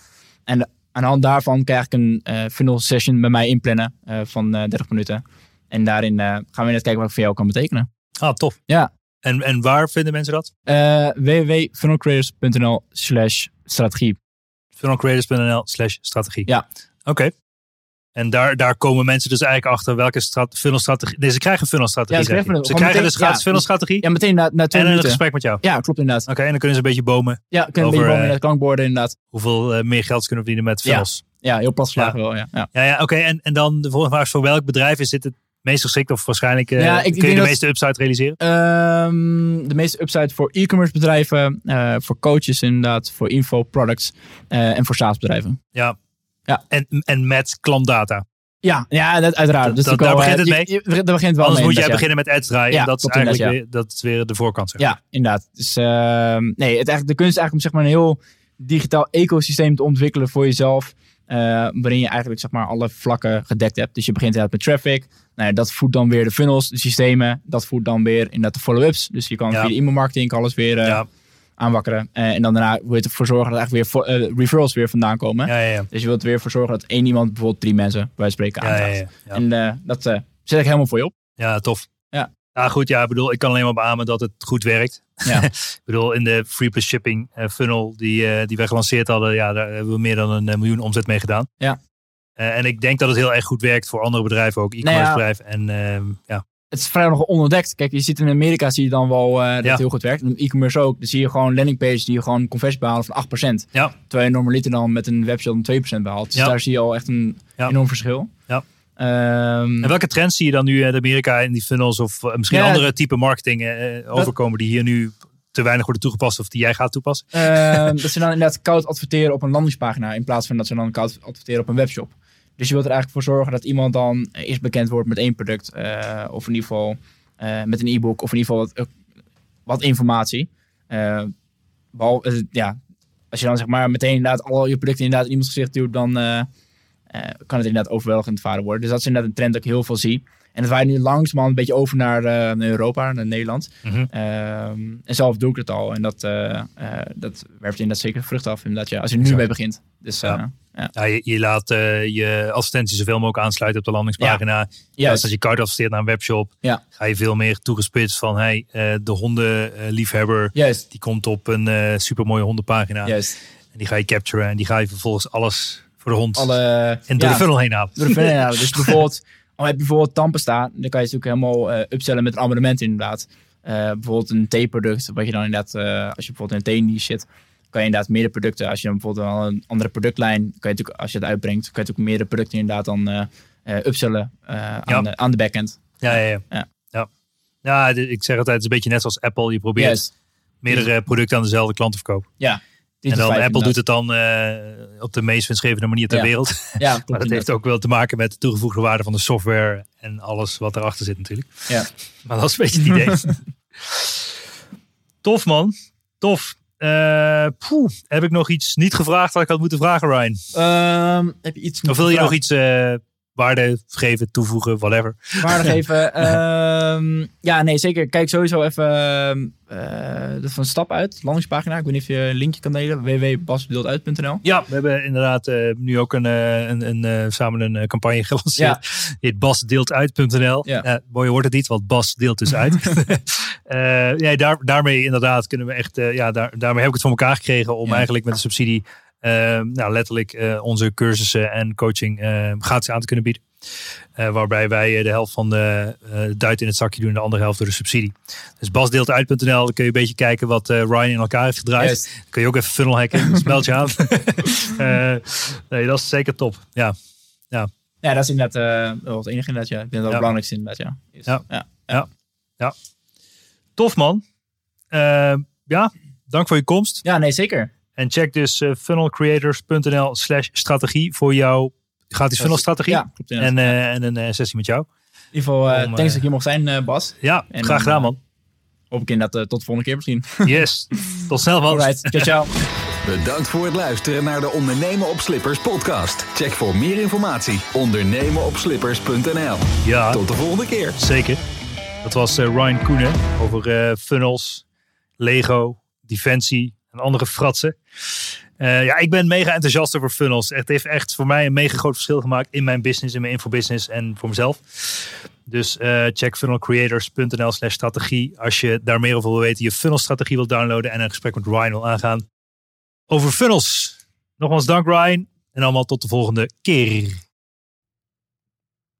En de- aan de hand daarvan krijg ik een eh, funnel session bij mij inplannen eh, van eh 30 minuten. En daarin eh, gaan we net kijken wat ik voor jou kan betekenen. Ah, tof. Ja. En, en waar vinden mensen dat? Eh www.funnelcreators.nl slash strategie. funnelcreators.nl slash strategie. Ja. Oké. En daar, daar komen mensen dus eigenlijk achter welke strat funnelstrategie... Nee, ze krijgen een funnelstrategie. Ja, ze krijgen ze krijgen meteen- dus gratis ja, funnelstrategie. Ja, meteen na, na twee en een minuten. gesprek met jou. Ja, klopt inderdaad. Oké, en dan kunnen ze een beetje bomen. Ja, kunnen Over, een beetje bomen in het klankborden inderdaad. Hoeveel eh, meer geld ze kunnen verdienen met funnels. Ja, heel plat wel, ja. ja. Ja, oké. En, en dan de volgende vraag is voor welk bedrijf is dit het meest geschikt? Of waarschijnlijk eh, Ja, ik- ik kun je de dat- meeste upside realiseren? Ehm, de meeste upside voor e-commerce bedrijven, voor coaches inderdaad, voor info products en voor SaaS bedrijven. Ja. Ja. En, en met klantdata. Ja, ja dat, uiteraard. Dat- Dus dat- daar begint eh, het je- je- Daar begint wel Anders mee, moet jij beginnen met ads draaien. Ja, en dat is eigenlijk weer, dat is weer de voorkant. Zeg. Ja, inderdaad. Dus nee, het eigenlijk, de kunst is eigenlijk om zeg maar, een heel digitaal ecosysteem te ontwikkelen voor jezelf. eh, waarin je eigenlijk zeg maar, alle vlakken gedekt hebt. Dus je begint inderdaad met traffic. Nou ja, dat voedt dan weer de funnels, de systemen. Dat voedt dan weer inderdaad de follow-ups. Dus je kan via e-mailmarketing alles weer eh. Aanwakkeren. Eh, en dan daarna wil je ervoor zorgen dat eigenlijk weer eh, referrals weer vandaan komen. Ja, ja, ja. Dus je wilt er weer voor zorgen dat één iemand bijvoorbeeld drie mensen bij spreken Ja, aantrekt. ja, ja. Ja. En eh, dat zet ik helemaal voor je op. Ja, tof. Ja. Ja, goed. Ja, ik bedoel, ik kan alleen maar beamen dat het goed werkt. Ja. ik bedoel, in de free plus shipping funnel die, die we gelanceerd hadden, ja, daar hebben we meer dan een miljoen omzet mee gedaan. Ja. En ik denk dat het heel erg goed werkt voor andere bedrijven, ook e-commerce Nou bedrijven. En ehm, ja, het is vrij nog ontdekt. Kijk, je ziet in Amerika zie je dan wel eh, dat Ja. het heel goed werkt. En e-commerce ook. Dan zie je gewoon landingpages die je gewoon conversie behalen van 8%. Ja. Terwijl je normaliter dan met een webshop een 2% behaalt. Dus Ja. daar zie je al echt een enorm verschil. Ja. Ehm, En welke trends zie je dan nu in Amerika in die funnels of eh, misschien andere type marketing eh, overkomen die hier nu te weinig worden toegepast of die jij gaat toepassen? Ehm, dat ze dan inderdaad koud adverteren op een landingspagina in plaats van dat ze dan koud adverteren op een webshop. Dus je wilt er eigenlijk voor zorgen dat iemand dan eerst bekend wordt met één product. eh, of in ieder geval eh, met een e-book of in ieder geval wat, eh, wat informatie. Eh, behalve, eh, ja, als je dan zeg maar meteen inderdaad al je producten inderdaad in iemands gezicht duwt, dan eh, eh, kan het inderdaad overweldigend varen worden. Dus dat is inderdaad een trend dat ik heel veel zie. En dat waait nu langzamerhand een beetje over naar, eh, naar Europa, naar Nederland. Mhm. Ehm, en zelf doe ik het al. En dat, eh, dat werpt inderdaad zeker vrucht af. Inderdaad, ja, als je er nu mee begint. Dus Ja. ja. ja. Ja, je, je laat je advertenties zoveel mogelijk aansluiten op de landingspagina. Juist. als je kaart adverteert naar een webshop, Ja. ga je veel meer toegespitst van hey, de hondenliefhebber Juist. die komt op een eh supermooie hondenpagina. Juist. En die ga je capturen en die ga je vervolgens alles voor de hond Alle, en door ja, de funnel heen halen. door de funnel halen. Dus bijvoorbeeld, heb je bijvoorbeeld Tampesta, dan kan je natuurlijk helemaal eh upsellen met een abonnement inderdaad. Eh, bijvoorbeeld een theeproduct, wat je dan inderdaad, eh, als je bijvoorbeeld in een thee zit, kan je inderdaad meerdere producten. Als je dan bijvoorbeeld een andere productlijn, kan je natuurlijk, als je het uitbrengt, kan je natuurlijk meerdere producten inderdaad dan upsellen Ja. aan, de, aan de backend. Ja, ja, ja. Ja. ja. ik zeg altijd, het is een beetje net zoals Apple. Je probeert meerdere producten aan dezelfde klant te verkopen. Ja. En dan Apple doet het dan eh, op de meest winstgevende manier ter Ja. wereld. Ja, Maar dat heeft ook wel te maken met de toegevoegde waarde van de software en alles wat erachter zit natuurlijk. Ja. Maar dat is een beetje het idee. Tof man, tof. Eh, poeh, heb ik nog iets niet gevraagd wat ik had moeten vragen, Ryan? Ehm, heb je iets Of wil je nog iets eh, waarde geven, toevoegen, whatever? waardig geven? Ehm, ja, nee, zeker. Kijk sowieso even dat van stap uit. Landingspagina. Ik weet niet of je een linkje kan delen. www.basbeelduit.nl Ja, we hebben inderdaad eh, nu ook een, eh, een, een, samen een campagne gelanceerd. Die heet basdeeltuit.nl. Ja. Mooier wordt het niet, want Bas deelt dus uit. Ja, daar, daarmee inderdaad kunnen we echt, ja, daar, daarmee heb ik het voor elkaar gekregen om Ja. eigenlijk met de subsidie nou, letterlijk eh, onze cursussen en coaching eh, gratis aan te kunnen bieden. Eh, waarbij wij eh, de helft van de eh, duit in het zakje doen en de andere helft door de subsidie. Dus basdeeltuit.nl, dan kun je een beetje kijken wat Ryan in elkaar heeft gedraaid. Dan kun je ook even funnel hacken, smelt je aan. Nee, dat is zeker top. Ja, Ja, dat is inderdaad wel het enige inderdaad. Ja. Ik denk dat het Ja. belangrijkste inderdaad. Ja. Is- Ja. ja. tof man. Eh, ja, dank voor je komst. Ja, nee, zeker. En check dus eh, funnelcreators.nl slash strategie voor jouw gratis funnelstrategie. Ja, klopt inderdaad. En, eh, en een eh, sessie met jou. in ieder geval, eh om, thanks dat ik hier mocht zijn, Bas. Ja, En graag gedaan man. Hoop ik inderdaad tot de volgende keer misschien. Yes, tot snel man. Alright, ciao, ciao. Bedankt voor het luisteren naar de Ondernemen op Slippers podcast. Check voor meer informatie ondernemenopslippers.nl. Ja, Tot de volgende keer. zeker. Dat was eh, Ryan Koenen over eh, funnels, Lego, Defensie en andere fratsen. Eh, ja, ik ben mega enthousiast over funnels. Het heeft echt voor mij een mega groot verschil gemaakt in mijn business, in mijn infobusiness en voor mezelf. Dus eh, check funnelcreators.nl slash strategie als je daar meer over wil weten, je funnelstrategie wil downloaden en een gesprek met Ryan wil aangaan over funnels. Nogmaals dank Ryan en allemaal tot de volgende keer.